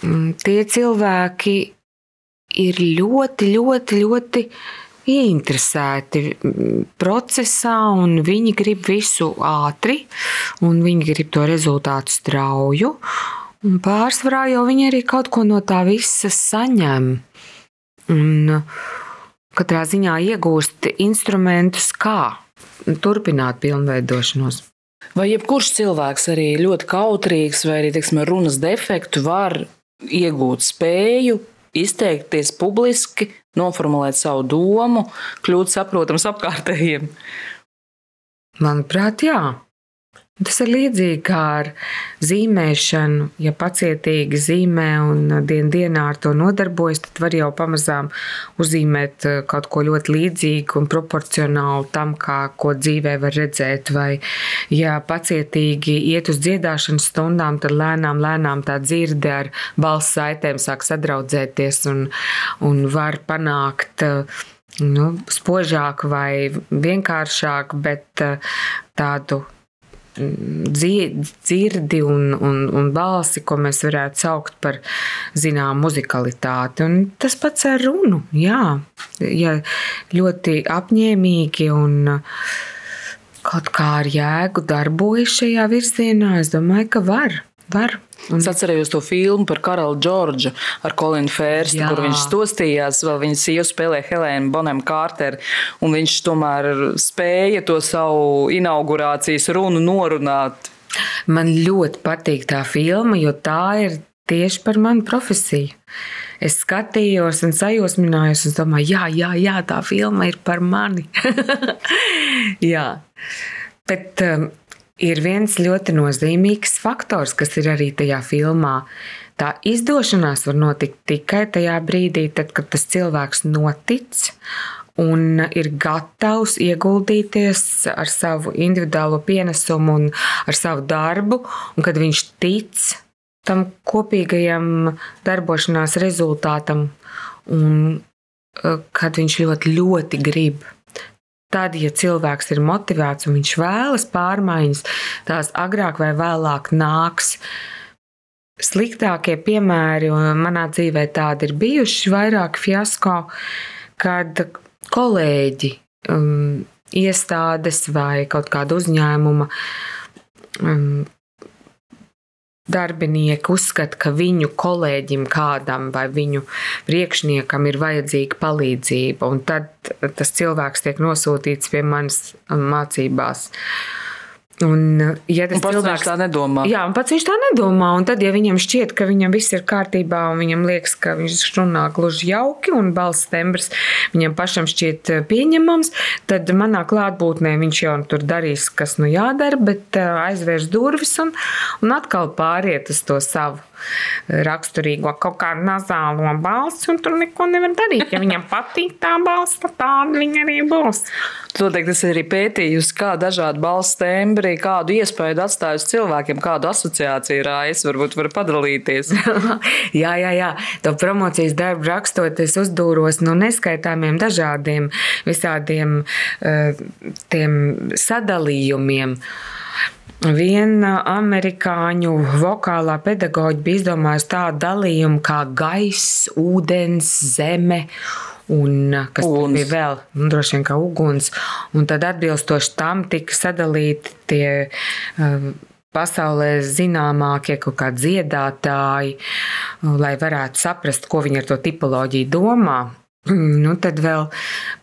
mm, tie cilvēki ir ļoti, ļoti, ļoti ieinteresēti procesā, un viņi grib visu ātri, un viņi grib to rezultātu strauju. Pārsvarā jau viņi arī kaut ko no tā visa saņem. Un katrā ziņā iegūst instrumentus, kā turpināt pilnveidošanos. Vai jebkurš cilvēks, arī ļoti kautrīgs vai arī teiksim, runas defektu, var iegūt spēju izteikties publiski, noformulēt savu domu, kļūt saprotams apkārtējiem? Manuprāt, jā. Tas ir līdzīgi kā ar zīmēšanu. Ja pacietīgi zīmē un dien dienā ar to nodarbojas, tad var jau pamazām uzzīmēt eh, kaut ko ļoti līdzīgu un proporcionālu tam, kā, ko dzīvē var redzēt. Vai, ja pacietīgi iet uz dziedāšanas stundām, tad lēnām, lēnām tā dzirde ar balss saitēm sāk sadraudzēties un, un var panākt eh, nu, spožāku vai vienkāršāku, bet eh, tādu dzirdi un, un, un balsi, ko mēs varētu saukt par zinām muzikalitāti. Un tas pats ar runu, jā, ja ļoti apņēmīgi un kaut kā ar jēgu darbojas šajā virzienā, es domāju, ka var. Var. Un... Es atceros to filmu par karalu Džordžu ar Kolinu Fērstu, kur viņš stostījās, vēl viņa sieva spēlēja Helēnu Bonham Kārteru, un viņš tomēr spēja to savu inaugurācijas runu norunāt. Man ļoti patīk tā filma, jo tā ir tieši par manu profesiju. Es skatījos un sajūsminājos, un domāju, jā, jā, jā, tā filma ir par mani. jā. Bet um, ir viens ļoti nozīmīgs faktors, kas ir arī tajā filmā. Tā izdošanās var notikt tikai tajā brīdī, tad, kad tas cilvēks notic un ir gatavs ieguldīties ar savu individuālo pienesumu un ar savu darbu, un kad viņš tic tam kopīgajam darbošanās rezultātam, un eh, kad viņš ļoti, ļoti grib. Tad, ja cilvēks ir motivēts un viņš vēlas pārmaiņas, tās agrāk vai vēlāk nāks. Sliktākie piemēri manā dzīvē tādi ir bijuši vairāk fiasko, kad kolēģi, um, iestādes vai kaut kāda uzņēmuma um, darbinieki uzskata, ka viņu kolēģim kādam vai viņu priekšniekam ir vajadzīga palīdzība, un tad tas cilvēks tiek nosūtīts pie manis mācībās. Un, ja tas un pats cilvēks tā nedomā, jā, un pats viņš tā nedomā, un tad, ja viņam šķiet, ka viņam viss ir kārtībā, un viņam liekas, ka viņš runā gluži jauki, un balss tembrs viņam pašam šķiet eh, pieņemams, tad manā klātbūtnē viņš jau tur darīs, kas nu jādara, bet eh, aizvērs durvis un, un atkal pāriet uz to savu raksturīgo kaut kādu nazālo balsi, un tur neko nevar darīt. Ja viņam patīk tā balss, tad tāda viņa arī būs. Noteikti ir arī pētījums, kā dažādi balss tembri, kādu iespēju atstāj uz cilvēkiem, kādu asociāciju rājas, varbūt var padalīties. jā, jā, jā. To promocijas darbu rakstot, es uzdūros no neskaitāmiem dažādiem visādiem uh, tiem sadalījumiem. Uh, Viena amerikāņu vokālā pedagoģa bija izdomājusi tādu dalījumu kā gaiss, ūdens, zeme. Un kas uguns. bija vēl? Nu, droši vien kā uguns. Un tad atbilstoši tam tika sadalīti tie uh, pasaulē zināmākie kaut kādi dziedātāji, lai varētu saprast, ko viņi ar to tipoloģiju domā. Nu, tad vēl,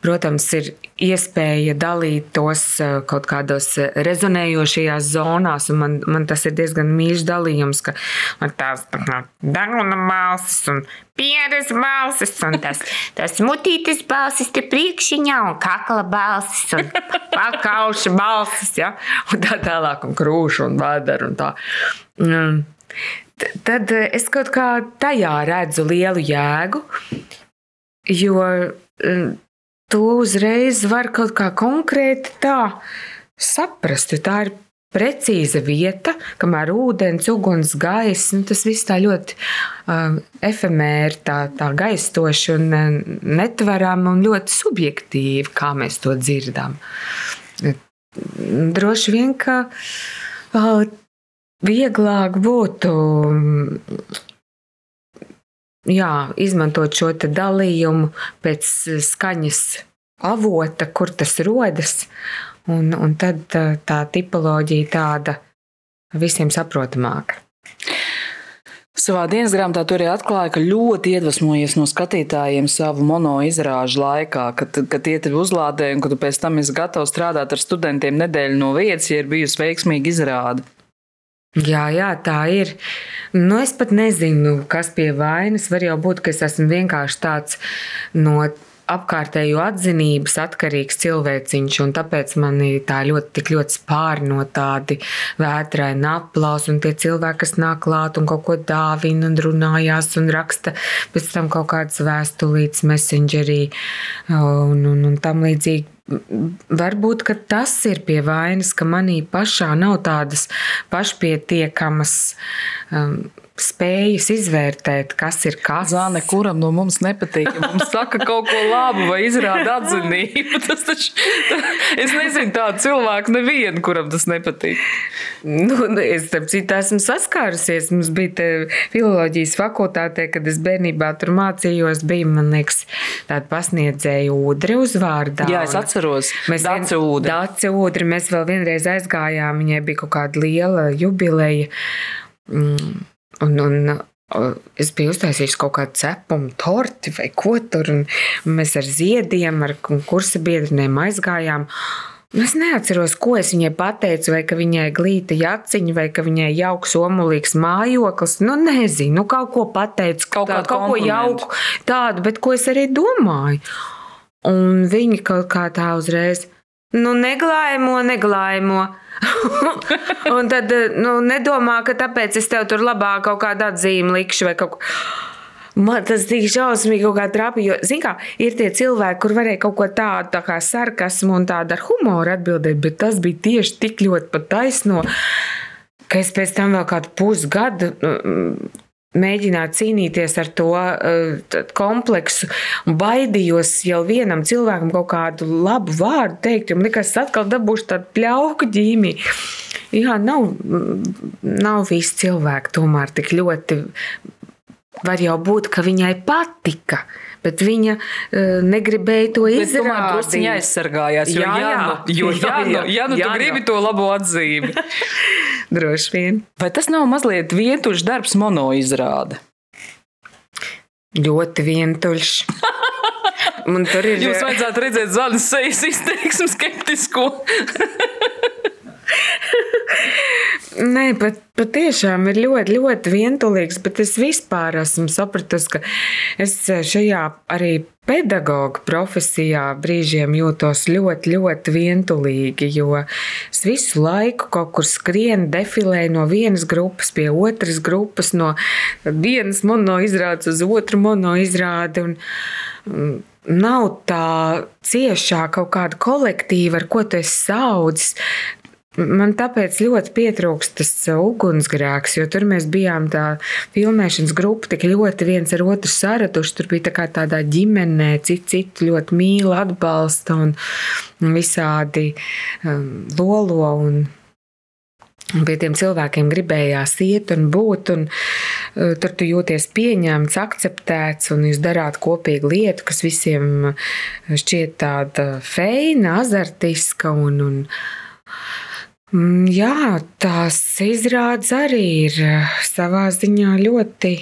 protams, ir iespēja dalīt tos eh, kaut kādos eh, rezonējošajās zonās, un man, man tas ir diezgan mīļš dalījums, ka man tās tā dāruna balsis un pieres balsis, un tas, tas mutītes balsis te priekšiņā, un kakla balsis, un pakauša balsis, ja? un tā tālāk, un krūša, un vēdera, un tā. Mm. Tad es kaut kā tajā redzu lielu jēgu, Jo mm, to uzreiz var kaut kā konkrēti tā saprast, tā ir precīza vieta, kamēr ūdens, uguns, gaisa, nu, tas viss tā ļoti uh, efemēri, tā, tā gaistoši un uh, netverami un ļoti subjektīvi, kā mēs to dzirdam. Droši vien, ka uh, vieglāk būtu jā, izmantot šo dalījumu pēc skaņas avota, kur tas rodas. Un, un tad tā tipoloģija tāda visiem saprotamāka. Savā dienas grāmatā tur arī atklāja, ka ļoti iedvesmojies no skatītājiem savu mono izrāžu laikā, kad, kad tie tevi uzlādē un kad tu pēc tam esi gatavs strādāt ar studentiem nedēļu no vietas, ja ir bijusi veiksmīga izrāde. Jā, jā, tā ir. Nu, es pat nezinu, kas pie vainas. Var jau būt, ka es esmu vienkārši tāds no apkārtējo atzinības atkarīgs cilvēciņš, un tāpēc man tā ļoti, tik ļoti spārni no tādi vētraini aplausi, un tie cilvēki, kas nāk klāt un kaut ko dāvina un runājās un raksta pēc tam kaut kādas vēstulītes messengerī un, un, un tam līdzīgi. Varbūt tas ir pie vainas, ka manī pašā nav tādas pašpietiekamas um, spējas izvērtēt, kas ir kas. Zāne, kuram no mums nepatīk, ja mums saka kaut ko labu vai izrāda atzinību. Tas taču, es nezinu tādu cilvēku nevienu, kuram tas nepatīk. Nu, es tam citu esmu saskārusies. Mums bija filoloģijas fakultātē, kad es bērnībā tur mācījos, bija, man liekas, tāda pasniedzēja ūdri uzvārdā. Jā, es atceros. Mēs Dace ūdri. Dace ūdri. Mēs vēl vienreiz aizgājām, viņai bija kaut kāda liela jubileja. Mm. Un, un es biju uztaisījis kaut kādu cepumu, torti vai ko tur. Mēs ar ziediem, ar kursa biedriem aizgājām. Es neatceros, ko es viņai pateicu, vai ka viņai glīta jaciņa, vai ka viņai jauks, omulīgs mājoklis. Nu, nezinu, nu, kaut ko pateicu, kaut, tā, kaut ko jauku, tādu, bet ko es arī domāju. Un viņi kaut kā tā uzreiz, nu, neglājamo, neglājamo. un tad nu, nedomā, ka tāpēc es tev tur labāk kaut kādu atzīmi likšu vai kaut ko. Man tas tik šausmīgi kaut kā trāpīja. Jo, zin kā, ir tie cilvēki, kur varēja kaut ko tādu tā kā sarkasmu un tādu ar humoru atbildēt, bet tas bija tieši tik ļoti pat taisno, ka es pēc tam vēl kādu pusgadu mēģināt cīnīties ar to uh, kompleksu. Baidījos jau vienam cilvēkam kaut kādu labu vārdu teikt, jo man liekas, atkal dabūšu tādu pļauku ģīmi. Jā, nav, nav visi cilvēki tomēr tik ļoti. Var jau būt, ka viņai patika, bet viņa uh, negribēja to izdarīt. Viņa aizsargājās. Jo, jā, jā, nu, jo, jā, jā, nu, jā, nu, jā, tu gribi to labo atzīmi. Droši vien. Vai tas nav mazliet vientuļš darbs monoizrāde? Ļoti vientuļš. Un tur ir. Jūs vajadzētu redzēt zaļas sejas izteiksmu skeptisko. Nē, pat, patiešām ir ļoti, ļoti vientulīgs, bet es vispār esmu sapratusi, ka es šajā arī pedagoģa profesijā brīžiem jūtos ļoti, ļoti vientulīgi, jo es visu laiku kaut kur skrienu, defilēju no vienas grupas pie otras grupas, no vienas monoizrādes uz otru monoizrādi. Un, un, Nav tā ciešā kaut kāda kolektīva, ar ko tu esi saudzis. Man tāpēc ļoti pietrūkst tas ugunsgrēks, jo tur mēs bijām tā filmēšanas grupa, tik ļoti viens ar otru saratuši. Tur bija tā kā tādā ģimenē, citu, citu ļoti mīl, atbalsta un visādi um, lolo. Un, Un pie tiem cilvēkiem gribējās iet un būt, un uh, tur tu jūties pieņemts, akceptēts, un jūs darāt kopīgu lietu, kas visiem šķiet tāda feina, azartiska un, un jā, tās izrādes arī ir eh, savā ziņā ļoti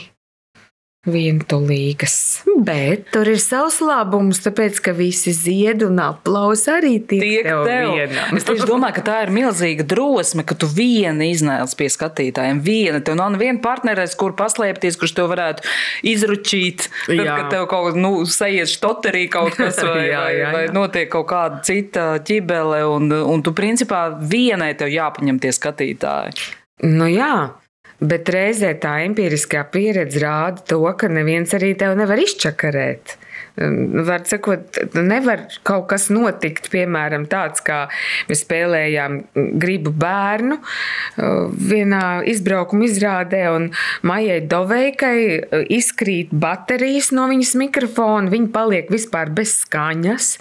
vientulīgas. Bet tur ir savs labums, tāpēc ka visi zied un aplausi arī tiek, tiek tev, tev. vienam. Es tieši domāju, ka tā ir milzīga drosme, ka tu viena iznēc pie skatītājiem. Viena, tev nav viena partneris, kur paslēpties, kurš tev varētu izručīt. Tad, jā. kad tev kaut kā nu, sajiet štoterī kaut kas vai, jā, jā, jā. vai notiek kaut kāda cita ķibele, un, un tu principā vienai tev jāpaņem tie skatītāji. Nu jā, Bet reizē tā empiriskā pieredze rāda to, ka neviens arī tev nevar izčakarēt. Var sakot, nevar kaut kas notikt, piemēram, tāds, kā mēs spēlējām gribu bērnu vienā izbraukuma izrādē, un Maijai Doveikai izkrīt baterijas no viņas mikrofona, viņa paliek vispār bez skaņas.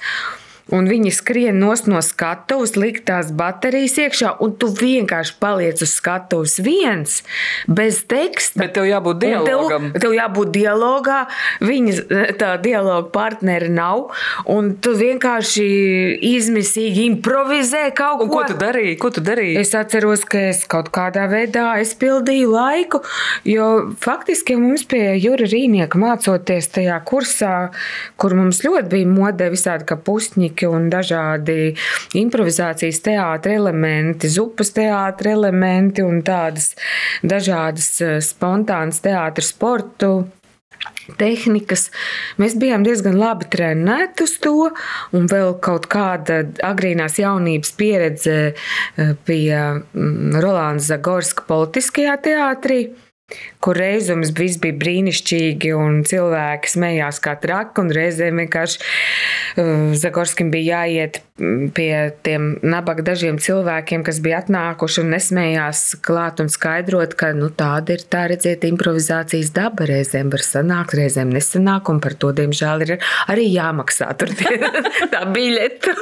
Un viņi skrien no skatuves, likt tās baterijas iekšā, un tu vienkārši paliec uz skatuves viens, bez teksta. Bet tev jābūt dialogam. Tev, tev jābūt dialogā, viņa tā dialoga partneri nav, un tu vienkārši izmisīgi improvizē kaut un ko. Ko tu darīji? Ko tu darīji? Es atceros, ka es kaut kādā veidā aizpildīju laiku, jo faktiski mums pie Jura Rīnieka mācoties tajā kursā, kur mums ļoti bija modē visādi kā pusņi, mūziķi un dažādi improvizācijas teātris elementi, zupas teātris elementi un tādas dažādas eh, spontānas teātris sportu tehnikas. Mēs bijām diezgan labi trenēti uz to, un vēl kaut kāda agrīnās jaunības pieredze eh, pie mm, Rolanda Zagorska politiskajā teātrī kur reizēm viss bija brīnišķīgi, un cilvēki smējās kā traki, un reizēm vienkārši uh, Zagorskim bija jāiet pie tiem nabaga dažiem cilvēkiem, kas bija atnākuši un nesmējās klāt un skaidrot, ka nu, tāda ir tā redzēt improvizācijas daba. Reizēm var sanākt, reizēm nesanāk, un par to, diemžēl, ir arī jāmaksā tur tie, tā biļete.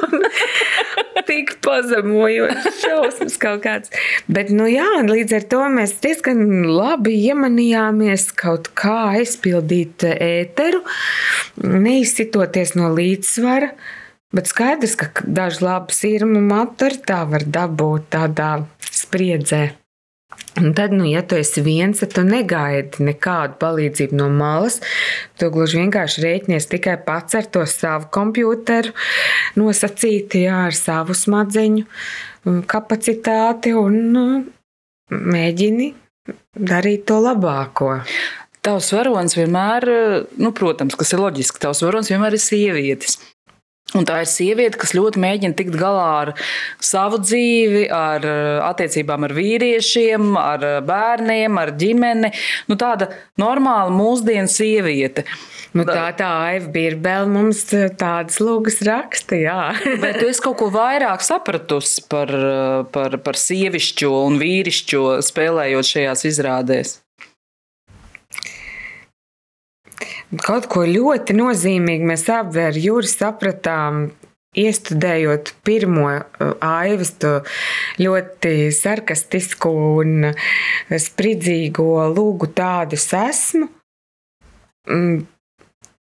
Tik pazemojošs šausmas kaut kāds. Bet, nu jā, līdz ar to mēs diezgan labi iemanījāmies kaut kā aizpildīt ēteru, neizsitoties no līdzsvara. Bet skaidrs, ka daži labi sirmu matu arī tā var dabūt tādā spriedzē. Un tad, nu, ja tu esi viens, tad tu negaidi nekādu palīdzību no malas. Tu gluži vienkārši rēķinies tikai pats ar to savu computeru, nosacīti jā, ar savu smadzeņu kapacitāti un nu, mēģini darīt to labāko. Tavs varonis vienmēr, nu, protams, kas ir loģiski, tavs varonis vienmēr ir sievietes. Un tā ir sieviete, kas ļoti mēģina tikt galā ar savu dzīvi, ar attiecībām ar vīriešiem, ar bērniem, ar ģimeni. Nu, tāda normāla mūsdienu sieviete. Nu, tā tā Aiva Birbēla mums tādas lūgas raksta, jā. Bet tu esi kaut ko vairāk sapratusi par, par, par sievišķo un vīrišķo spēlējot šajās izrādēs. Kaut ko ļoti nozīmīgi mēs abi ar Juri sapratām, iestudējot pirmo uh, aivas, to ļoti sarkastisko un spridzīgo lūgu tādu esmu.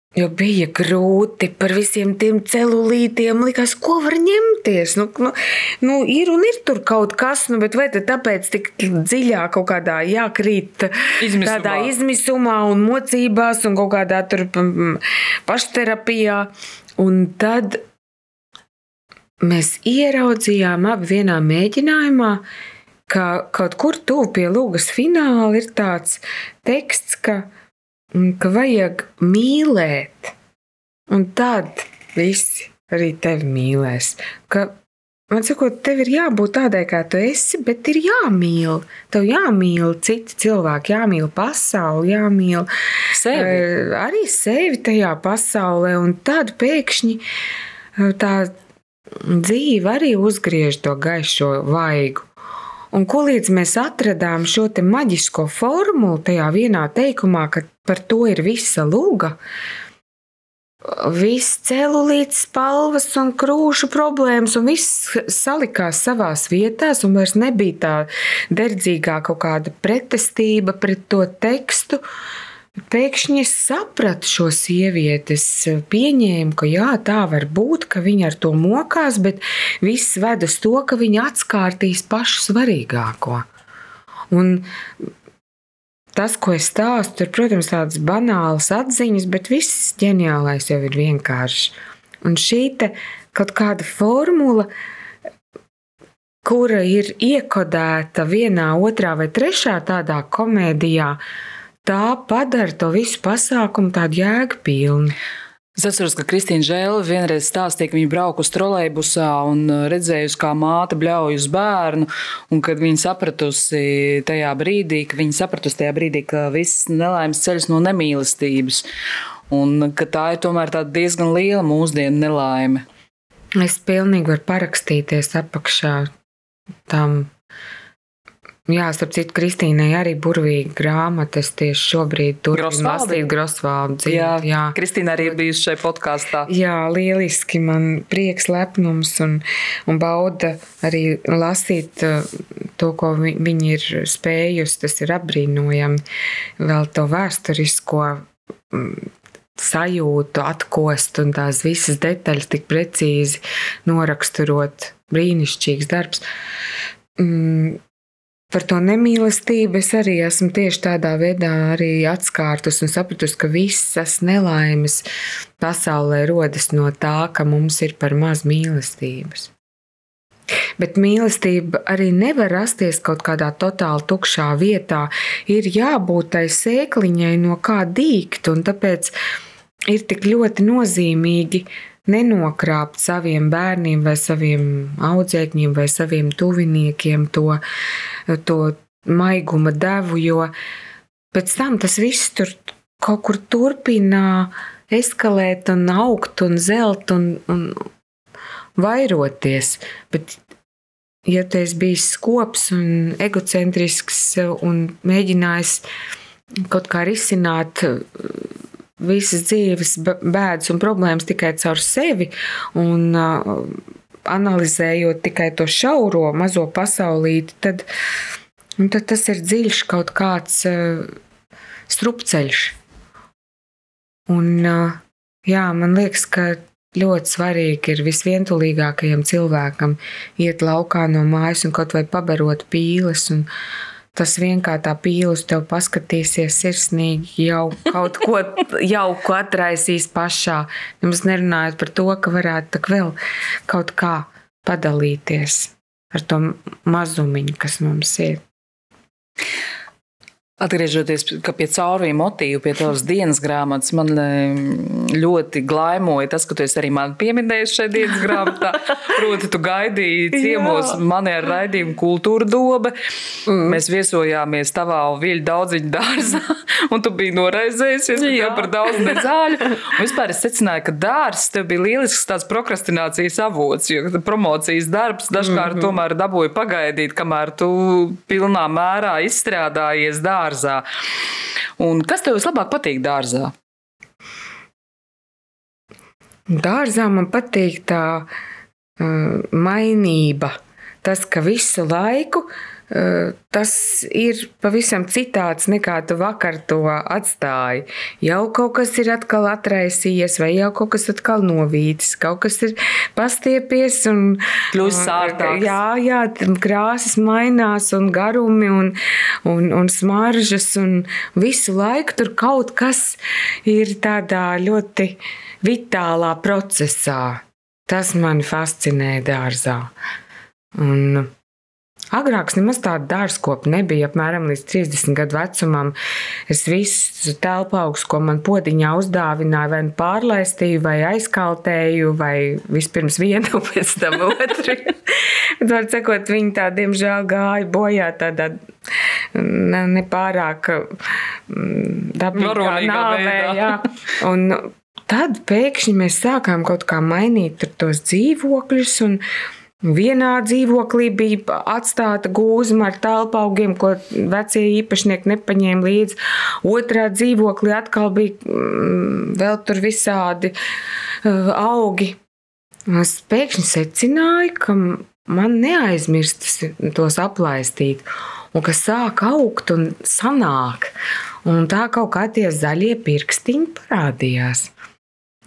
Mm, Jo bija grūti par visiem tiem celulītiem. Likās, ko var ņemties. Nu, nu, nu, ir un ir tur kaut kas, nu, bet vai tāpēc tik dziļā kaut kādā jākrīt izmisumā. tādā izmisumā un mocībās un kaut kādā tur pašterapijā. Un tad mēs ieraudzījām abi vienā mēģinājumā, ka kaut kur tuvu pie lūgas fināla ir tāds teksts, ka ka vajag mīlēt, un tad visi arī tevi mīlēs. Ka, man sakot, tev ir jābūt tādai, kā tu esi, bet ir jāmīl. Tev jāmīl citi cilvēki, jāmīl pasauli, jāmīl sevi. Uh, arī sevi tajā pasaulē, un tad pēkšņi uh, tā dzīve arī uzgriež to gaišo vaigu. Un ko līdz mēs atradām šo maģisko formulu tajā vienā teikumā, ka par to ir visa lūga, viss celulīts, spalvas un krūšu problēmas, un viss salikās savās vietās, un vairs nebija tā derdzīgā kaut kāda pretestība pret to tekstu. Pēkšņi es sapratu šo sievieti. Es pieņēmu, ka jā, tā var būt, ka viņa ar to mokās, bet viss ved uz to, ka viņa atskārtīs pašu svarīgāko. Un tas, ko es stāstu, ir, protams, tādas banālas atziņas, bet viss ģeniālais jau ir vienkārši. Un šī kaut kāda formula, kura ir iekodēta vienā, otrā vai trešā tādā komēdijā, tā padara to visu pasākumu tādu jēgpilnu. Es atceros, ka Kristīna Žēle vienreiz stāstīja, ka viņa brauca uz trolejbusā un redzējusi, kā māte bļauj uz bērnu. Un kad viņa sapratusi tajā brīdī, ka viņa sapratusi tajā brīdī, ka viss nelaimes ceļas no nemīlestības. Un ka tā ir tomēr diezgan liela mūsdienu nelaime. Es pilnīgi varu parakstīties apakšā tam Jā, starp citu, Kristīnai arī burvīga grāmata. Es tieši šobrīd turpinu lasīt Grosvaldu. Jā, jā. Kristīna arī ir bijusi šai podkāstā. Jā, lieliski. Man prieks, lepnums un, un bauda arī lasīt uh, to, ko vi, viņi ir spējusi. Tas ir apbrīnojami. Vēl to vēsturisko mm, sajūtu, atkost un tās visas detaļas tik precīzi noraksturot. Brīnišķīgs darbs. Mm, Par to nemīlestību es arī esmu tieši tādā veidā atskārtus un sapratusi, ka visas nelaimes pasaulē rodas no tā, ka mums ir par maz mīlestības. Bet mīlestība arī nevar rasties kaut kādā totāli tukšā vietā. Ir jābūt tai sēkliņai, no kā dīgt, un tāpēc ir tik ļoti nozīmīgi nenokrapt saviem bērniem, vai saviem audzēkņiem, vai saviem tuviniekiem to, to maiguma devu, jo pēc tam tas viss tur kaut kur turpina eskalēt un augt un zelt. Un, un, vairoties. Bet, ja tu esi bijis skops un egocentrisks un mēģinājis kaut kā risināt visas dzīves bēdas un problēmas tikai caur sevi un uh, analizējot tikai to šauro mazo pasaulīti, tad, tad tas ir dziļš kaut kāds uh, strupceļš. Un, uh, jā, man liekas, ka ļoti svarīgi ir visvientulīgākajam cilvēkam iet laukā no mājas un kaut vai pabarot pīles. Un, tas vien kā tā pīle uz tevi paskatīsies sirsnīgi, jau kaut ko jauku atraisīs pašā. Nemaz nerunājot par to, ka varētu vēl kaut kā padalīties ar to mazumiņu, kas mums ir. Atgriežoties pie caurvīja motīva, pie tavas dienas grāmatas, man ļoti glaimoja tas, ka tu arī man pieminēji šajā dienas grāmatā. Proti, tu gaidīji ciemos mani ar raidījumu kultūra doba. Mm. Mēs viesojāmies tavā viļņu daudziņu dārzā, un tu biji noraizējusies par daudz nezāļu. Un vispār es secināju, ka dārzs tev bija lielisks tāds prokrastinācijas avots, jo promocijas darbs dažkārt mm -hmm. tomēr dabūja pagaidīt, kamēr tu pilnā mērā izstrādājies dārzā dārzā. Un kas tev vislabāk patīk dārzā? Dārzā man patīk tā uh, mainība. Tas, ka visu laiku uh, tas ir pavisam citāds nekā tu vakar to atstāji. Jau kaut kas ir atkal atraisījies, vai jau kaut kas atkal novītis, kaut kas ir pastiepies un kļūst sārtāks. Jā, jā, krāsas mainās un garumi un, un, un smaržas un visu laiku tur kaut kas ir tādā ļoti vitālā procesā. Tas mani fascinē dārzā. Un, Agrāk nemaz tāda dārzkopa nebija. Apmēram līdz 30 gadu vecumam es visu telpu augstu, ko man podiņā uzdāvināja, vai nu pārlaistīju, vai aizkaltēju, vai vispirms vienu, pēc tam otru. Bet, var sakot, viņi tā, diemžēl, gāja bojā tādā nepārāk mm, dabīgā nāvē. Jā. Un tad pēkšņi mēs sākām kaut kā mainīt tos dzīvokļus. Un, Vienā dzīvoklī bija atstāta gūzma ar telpaugiem, ko vecie īpašnieki nepaņēma līdzi. Otrā dzīvoklī atkal bija mm, vēl tur visādi uh, augi. Es pēkšņi secināju, ka man neaizmirstas tos aplaistīt, un ka sāk augt un sanāk. Un tā kaut kā tie zaļie pirkstiņi parādījās.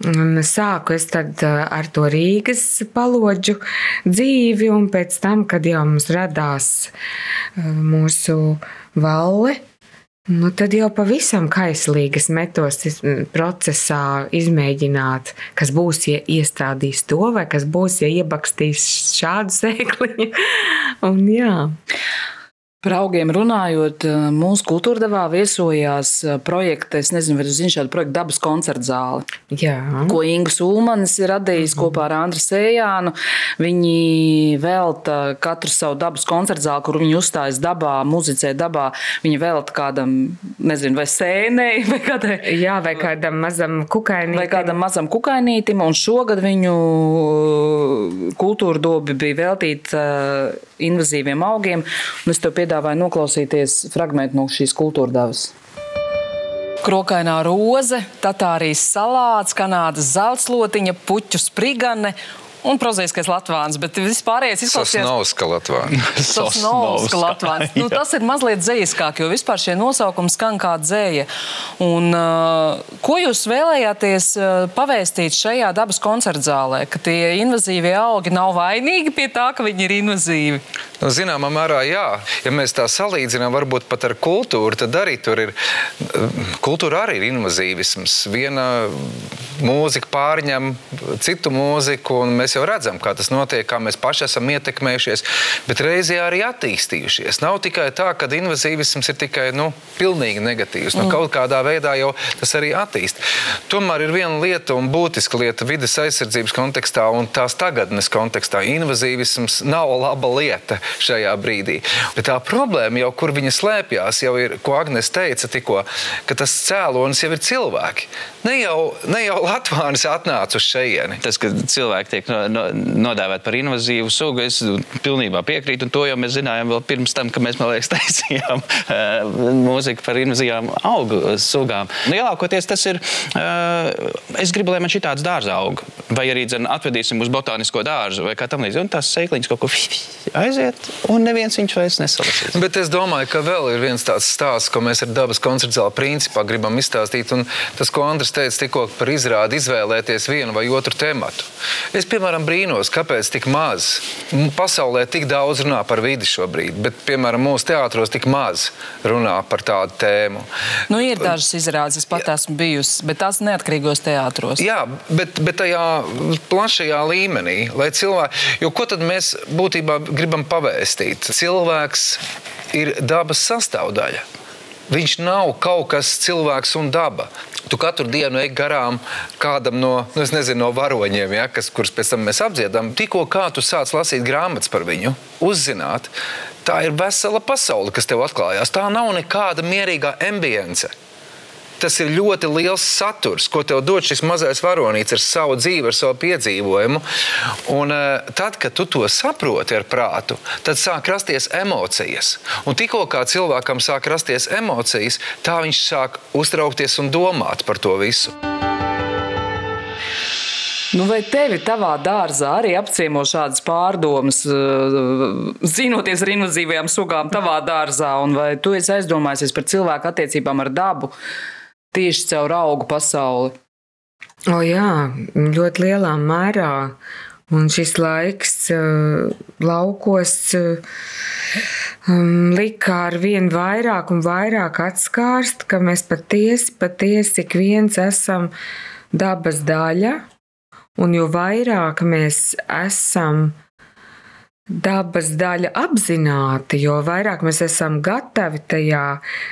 Un sāku es ar to Rīgas palodžu dzīvi, un pēc tam, kad jau mums radās mūsu valle, nu tad jau pavisam kaislīgi es metos procesā izmēģināt, kas būs, ja iestrādīs to, vai kas būs, ja iebakstīs šādu sēkliņu. Un, jā. Par augiem runājot, eh, mūsu kultūrdevā viesojās eh, projekta, es nezinu, vai jūs zināt šādu projektu dabas koncertu zāli. Jā. Ko Ingus Ulmanis ir radījis mm kopā ar Andru Sējānu. Viņi velta katru savu dabas koncertu zāli, kur viņi uzstājas dabā, muzicē dabā. Viņi velta kādam, nezinu, vai sēnei, vai kādai. Jā, vai kādam mazam kukainītim. Vai kādam mazam kukainītim. Un šogad viņu eh, kultūra dobi bija veltīta invazīviem augiem. Un es tev piedāvāju piedāvāju noklausīties fragment no šīs kultūra devas. Krokainā roze, Tatārijas salāts, Kanādas zeltslotiņa, puķu sprigane un prozaiskais Latvijas. Bet vispārējais izklausās Sosnovska Latvijas. Sosnovska Latvijas. Nu, tas ir mazliet dzējiskāk, jo vispār šie nosaukumi skan kā dzēja. Un, uh, ko jūs vēlējāties uh, pavēstīt šajā dabas koncertzālē? Ka tie invazīvie augi nav vainīgi pie tā, ka viņi ir invazīvi? Nu, zināmā mērā, jā. Ja mēs tā salīdzinām, varbūt pat ar kultūru, tad arī tur ir. Kultūra arī ir invazīvisms. Viena mūzika pārņem citu mūziku, un mēs jau redzam, kā tas notiek, kā mēs paši esam ietekmējušies, bet reizē arī attīstījušies. Nav tikai tā, ka invazīvisms ir tikai nu, pilnīgi negatīvs. Nu, mm. Kaut kādā veidā jau tas arī attīst. Tomēr ir viena lieta un būtiska lieta vidas aizsardzības kontekstā un tās tagadnes kontekstā. Invazīvisms nav laba lieta šajā brīdī. Bet tā problēma, jau, kur viņa slēpjas, jau ir, ko Agnēs teica tikko, ka tas cēlonis jau ir cilvēki. Ne jau, ne jau Latvijas atnāca uz šejieni. Tas, ka cilvēki tiek no, nodēvēt par invazīvu sugu. Es pilnībā piekrītu, to jau mēs zinājām vēl pirms tam, kad mēs, liekas, taisījām mūziku par invazīvām augu sugām. Nu, lielākoties tas ir, es gribu, lai man šī tāds dārza aug, vai arī dzen, atvedīsim uz botānisko dārzu vai kā tam līdzīgi. Un tās sēkliņas kaut kur aiziet, un neviens viņš vairs nesalasīs. Bet es domāju, ka vēl ir viens tāds stāsts, ko mēs ar dabas konceptuālā principā gribam izstāstīt. Un tas, ko Andris teica tikko par izrādi, izvēlēties vienu vai otru tematu. Es, piemēram, brīnos, kāpēc tik maz. Pasaulē tik daudz runā par vidi šobrīd, bet, piemēram, mūsu teātros tik maz runā par tādu tēmu. Nu, ir dažas izrādes, es pat esmu bijusi, bet tās neatkarīgos teātros. Jā, bet, bet tajā plašajā līmenī, lai cilvēki, jo ko tad mēs būtībā gribam pavēstīt? Cilvēks ir dabas sastāvdaļa. Viņš nav kaut kas cilvēks un daba. Tu katru dienu ej garām kādam no, nu, nezinu, no varoņiem, ja, kas, kurus pēc tam mēs apdziedam. Tikko kā tu sāc lasīt grāmatas par viņu, uzzināt, tā ir vesela pasaule, kas tev atklājās. Tā nav nekāda mierīga ambience tas ir ļoti liels saturs, ko tev dod šis mazais varonīts ar savu dzīvi, ar savu piedzīvojumu. Un uh, tad, kad tu to saproti ar prātu, tad sāk rasties emocijas. Un tikko kā cilvēkam sāk rasties emocijas, tā viņš sāk uztraukties un domāt par to visu. Nu, vai tevi tavā dārzā arī apciemo šādas pārdomas, eh, zinoties ar invazīvajām sugām tavā dārzā, un vai tu esi aizdomājies par cilvēku attiecībām ar dabu? Tieši caur augu pasauli? O jā, ļoti lielā mērā. Un šis laiks uh, laukos uh, um, lika ar vien vairāk un vairāk atskārst, ka mēs patiesi, patiesi ik viens esam dabas daļa. Un jo vairāk mēs esam dabas daļa apzināti, jo vairāk mēs esam gatavi tajā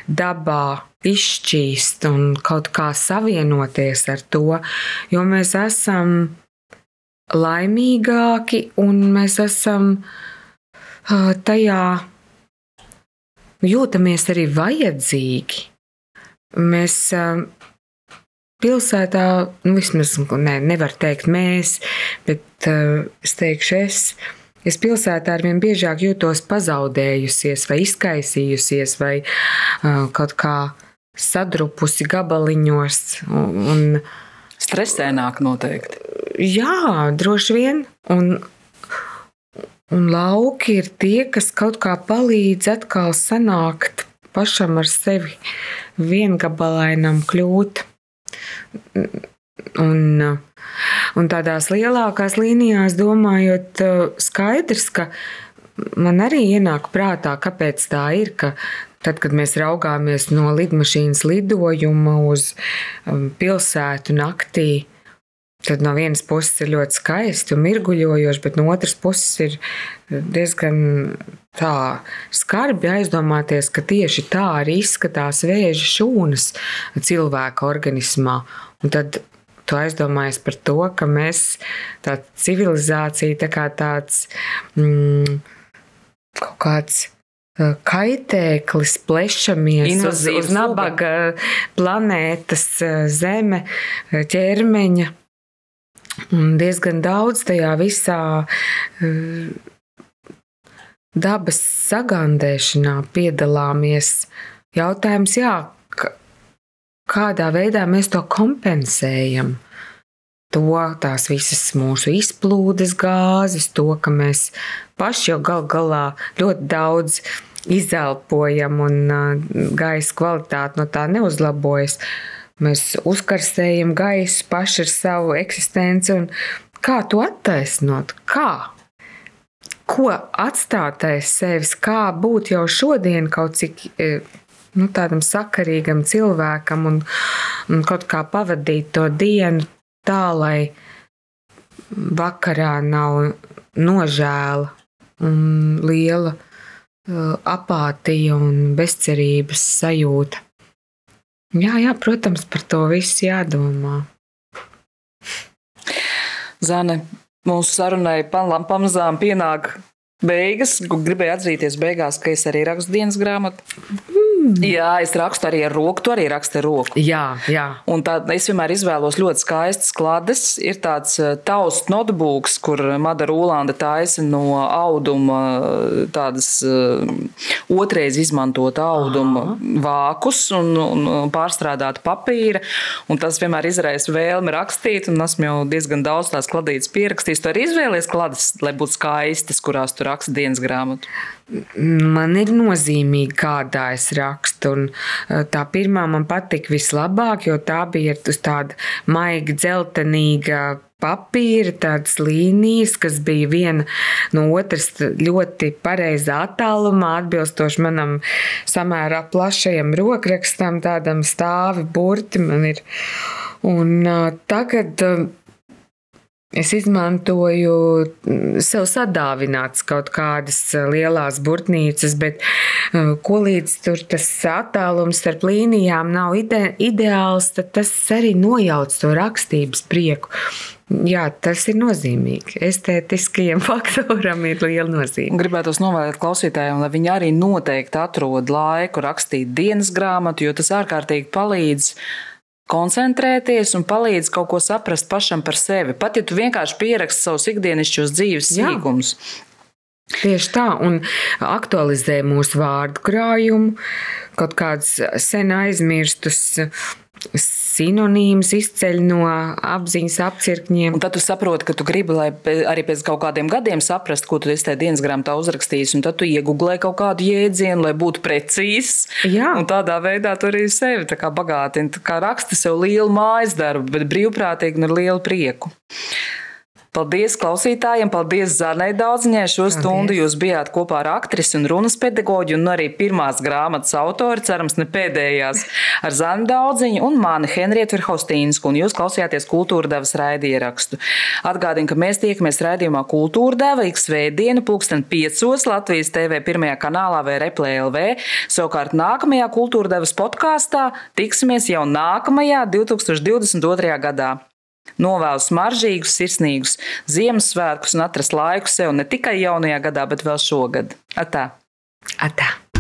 dabā izšķīst un kaut kā savienoties ar to, jo mēs esam laimīgāki un mēs esam tajā jūtamies arī vajadzīgi. Mēs pilsētā, nu, vismaz ne, nevar teikt mēs, bet es teikšu es Es pilsētā arvien biežāk jūtos pazaudējusies, vai izkaisījusies, vai uh, kaut kā sadrupusi gabaliņos. Un, un, Stresēnāk noteikti. Jā, droši vien. Un, un lauki ir tie, kas kaut kā palīdz atkal sanākt pašam ar sevi viengabalainam kļūt. Un, un tādās lielākās līnijās domājot, skaidrs, ka man arī ienāk prātā, kāpēc tā ir, ka Tad, kad mēs raugāmies no lidmašīnas lidojuma uz um, pilsētu naktī, tad no vienas puses ir ļoti skaisti un mirguļojoši, bet no otras puses ir diezgan tā skarbi aizdomāties, ka tieši tā arī izskatās vēža šūnas cilvēka organismā. Un tad tu aizdomājies par to, ka mēs, tā civilizācija, tā kā tāds mm, kaut kāds kaitēklis, plešamies uz, uz nabaga planētas, zeme, ķermeņa. Un diezgan daudz tajā visā dabas sagandēšanā piedalāmies. Jautājums, jā, kādā veidā mēs to kompensējam? To tās visas mūsu izplūdes gāzes, to, ka mēs paši jau gal galā ļoti daudz izelpojam un gaisa kvalitāte no tā neuzlabojas. Mēs uzkarstējam gaisu paši ar savu eksistenci. Kā to attaisnot? Kā? Ko atstāt aiz sevis, kā būt jau šodien kaut cik nu, tādam sakarīgam cilvēkam un, un kaut kā pavadīt to dienu tā, lai vakarā nav nožēla un liela uh, apātija un bezcerības sajūta. Jā, jā, protams, par to visu jādomā. Zane, mūsu sarunai pamazām pienāk beigas. Gribēju atzīties beigās, ka es arī rakstu dienas grāmatu. Mm. Jā, es rakstu arī ar roku, tu arī raksti ar roku. Jā, jā. Un tā, es vienmēr izvēlos ļoti skaistas klades. Ir tāds eh, tausts notebooks, kur Madara Ulanda taisa no auduma eh, tādas uh, otrais izmantot auduma Aha. vākus un, un pārstrādāt papīra. Un tas vienmēr izraisa vēlmi rakstīt, un esmu jau diezgan daudz tās kladītas pierakstījis. Tu arī izvēlies klades, lai būtu skaistas, kurās tu raksti dienas grāmatu. Man ir nozīmīgi, kādā es rakstu. Un e, tā pirmā man patika vislabāk, jo tā bija uz tāda maiga, dzeltenīga papīra, tādas līnijas, kas bija viena no otras ļoti pareizā attālumā, atbilstoši manam samērā plašajam rokrakstam, tādam stāvi burti man ir. Un uh, tagad uh, Es izmantoju mm, sev sadāvināts kaut kādas eh, lielas burtnīcas, bet eh, ko līdz tur tas attālums starp līnijām nav ide ideāls, tad tas arī nojauc to rakstības prieku. Jā, tas ir nozīmīgi. Estētiskajam faktoram ir liela nozīme. Gribētu novēlēt klausītājiem, lai viņi arī noteikti atrod laiku rakstīt dienas grāmatu, jo tas ārkārtīgi palīdz koncentrēties un palīdz kaut ko saprast pašam par sevi. Pat ja tu vienkārši pieraksti savus ikdienišķos dzīves sīkumus. Tieši tā, un aktualizē mūsu vārdu krājumu, kaut kādus sen aizmirstus sinonīms izceļ no apziņas apcirkņiem. Un tad tu saproti, ka tu gribi, lai arī pēc kaut kādiem gadiem saprastu, ko tu esi tajā dienas grāmatā uzrakstījis, un tad tu iegūlē kaut kādu jēdzienu, lai būtu precīzs. Jā. Un tādā veidā tu arī sevi bagātini. Kā raksti sev lielu mājas darbu, bet brīvprātīgi un ar lielu prieku. Paldies klausītājiem, paldies Zanai Daudziņai. Šo paldies. stundu jūs bijāt kopā ar aktrisi un runas pedagoģi un arī pirmās grāmatas autori, cerams, ne pēdējās, ar Zanu Daudziņu un mani Henrietu Verhaustīnsku, un jūs klausījāties Kultūra devas raidierakstu. Atgādinu, ka mēs tiekamies raidījumā Kultūra deva ik svētdienu pulksten piecos Latvijas TV pirmajā kanālā vai Replay LV. Savukārt nākamajā Kultūra devas podkāstā tiksimies jau nākamajā 2022. gadā. Novēlu smaržīgus, sirsnīgus Ziemassvētkus un atrast laiku sev ne tikai jaunajā gadā, bet vēl šogad. Atā! Atā.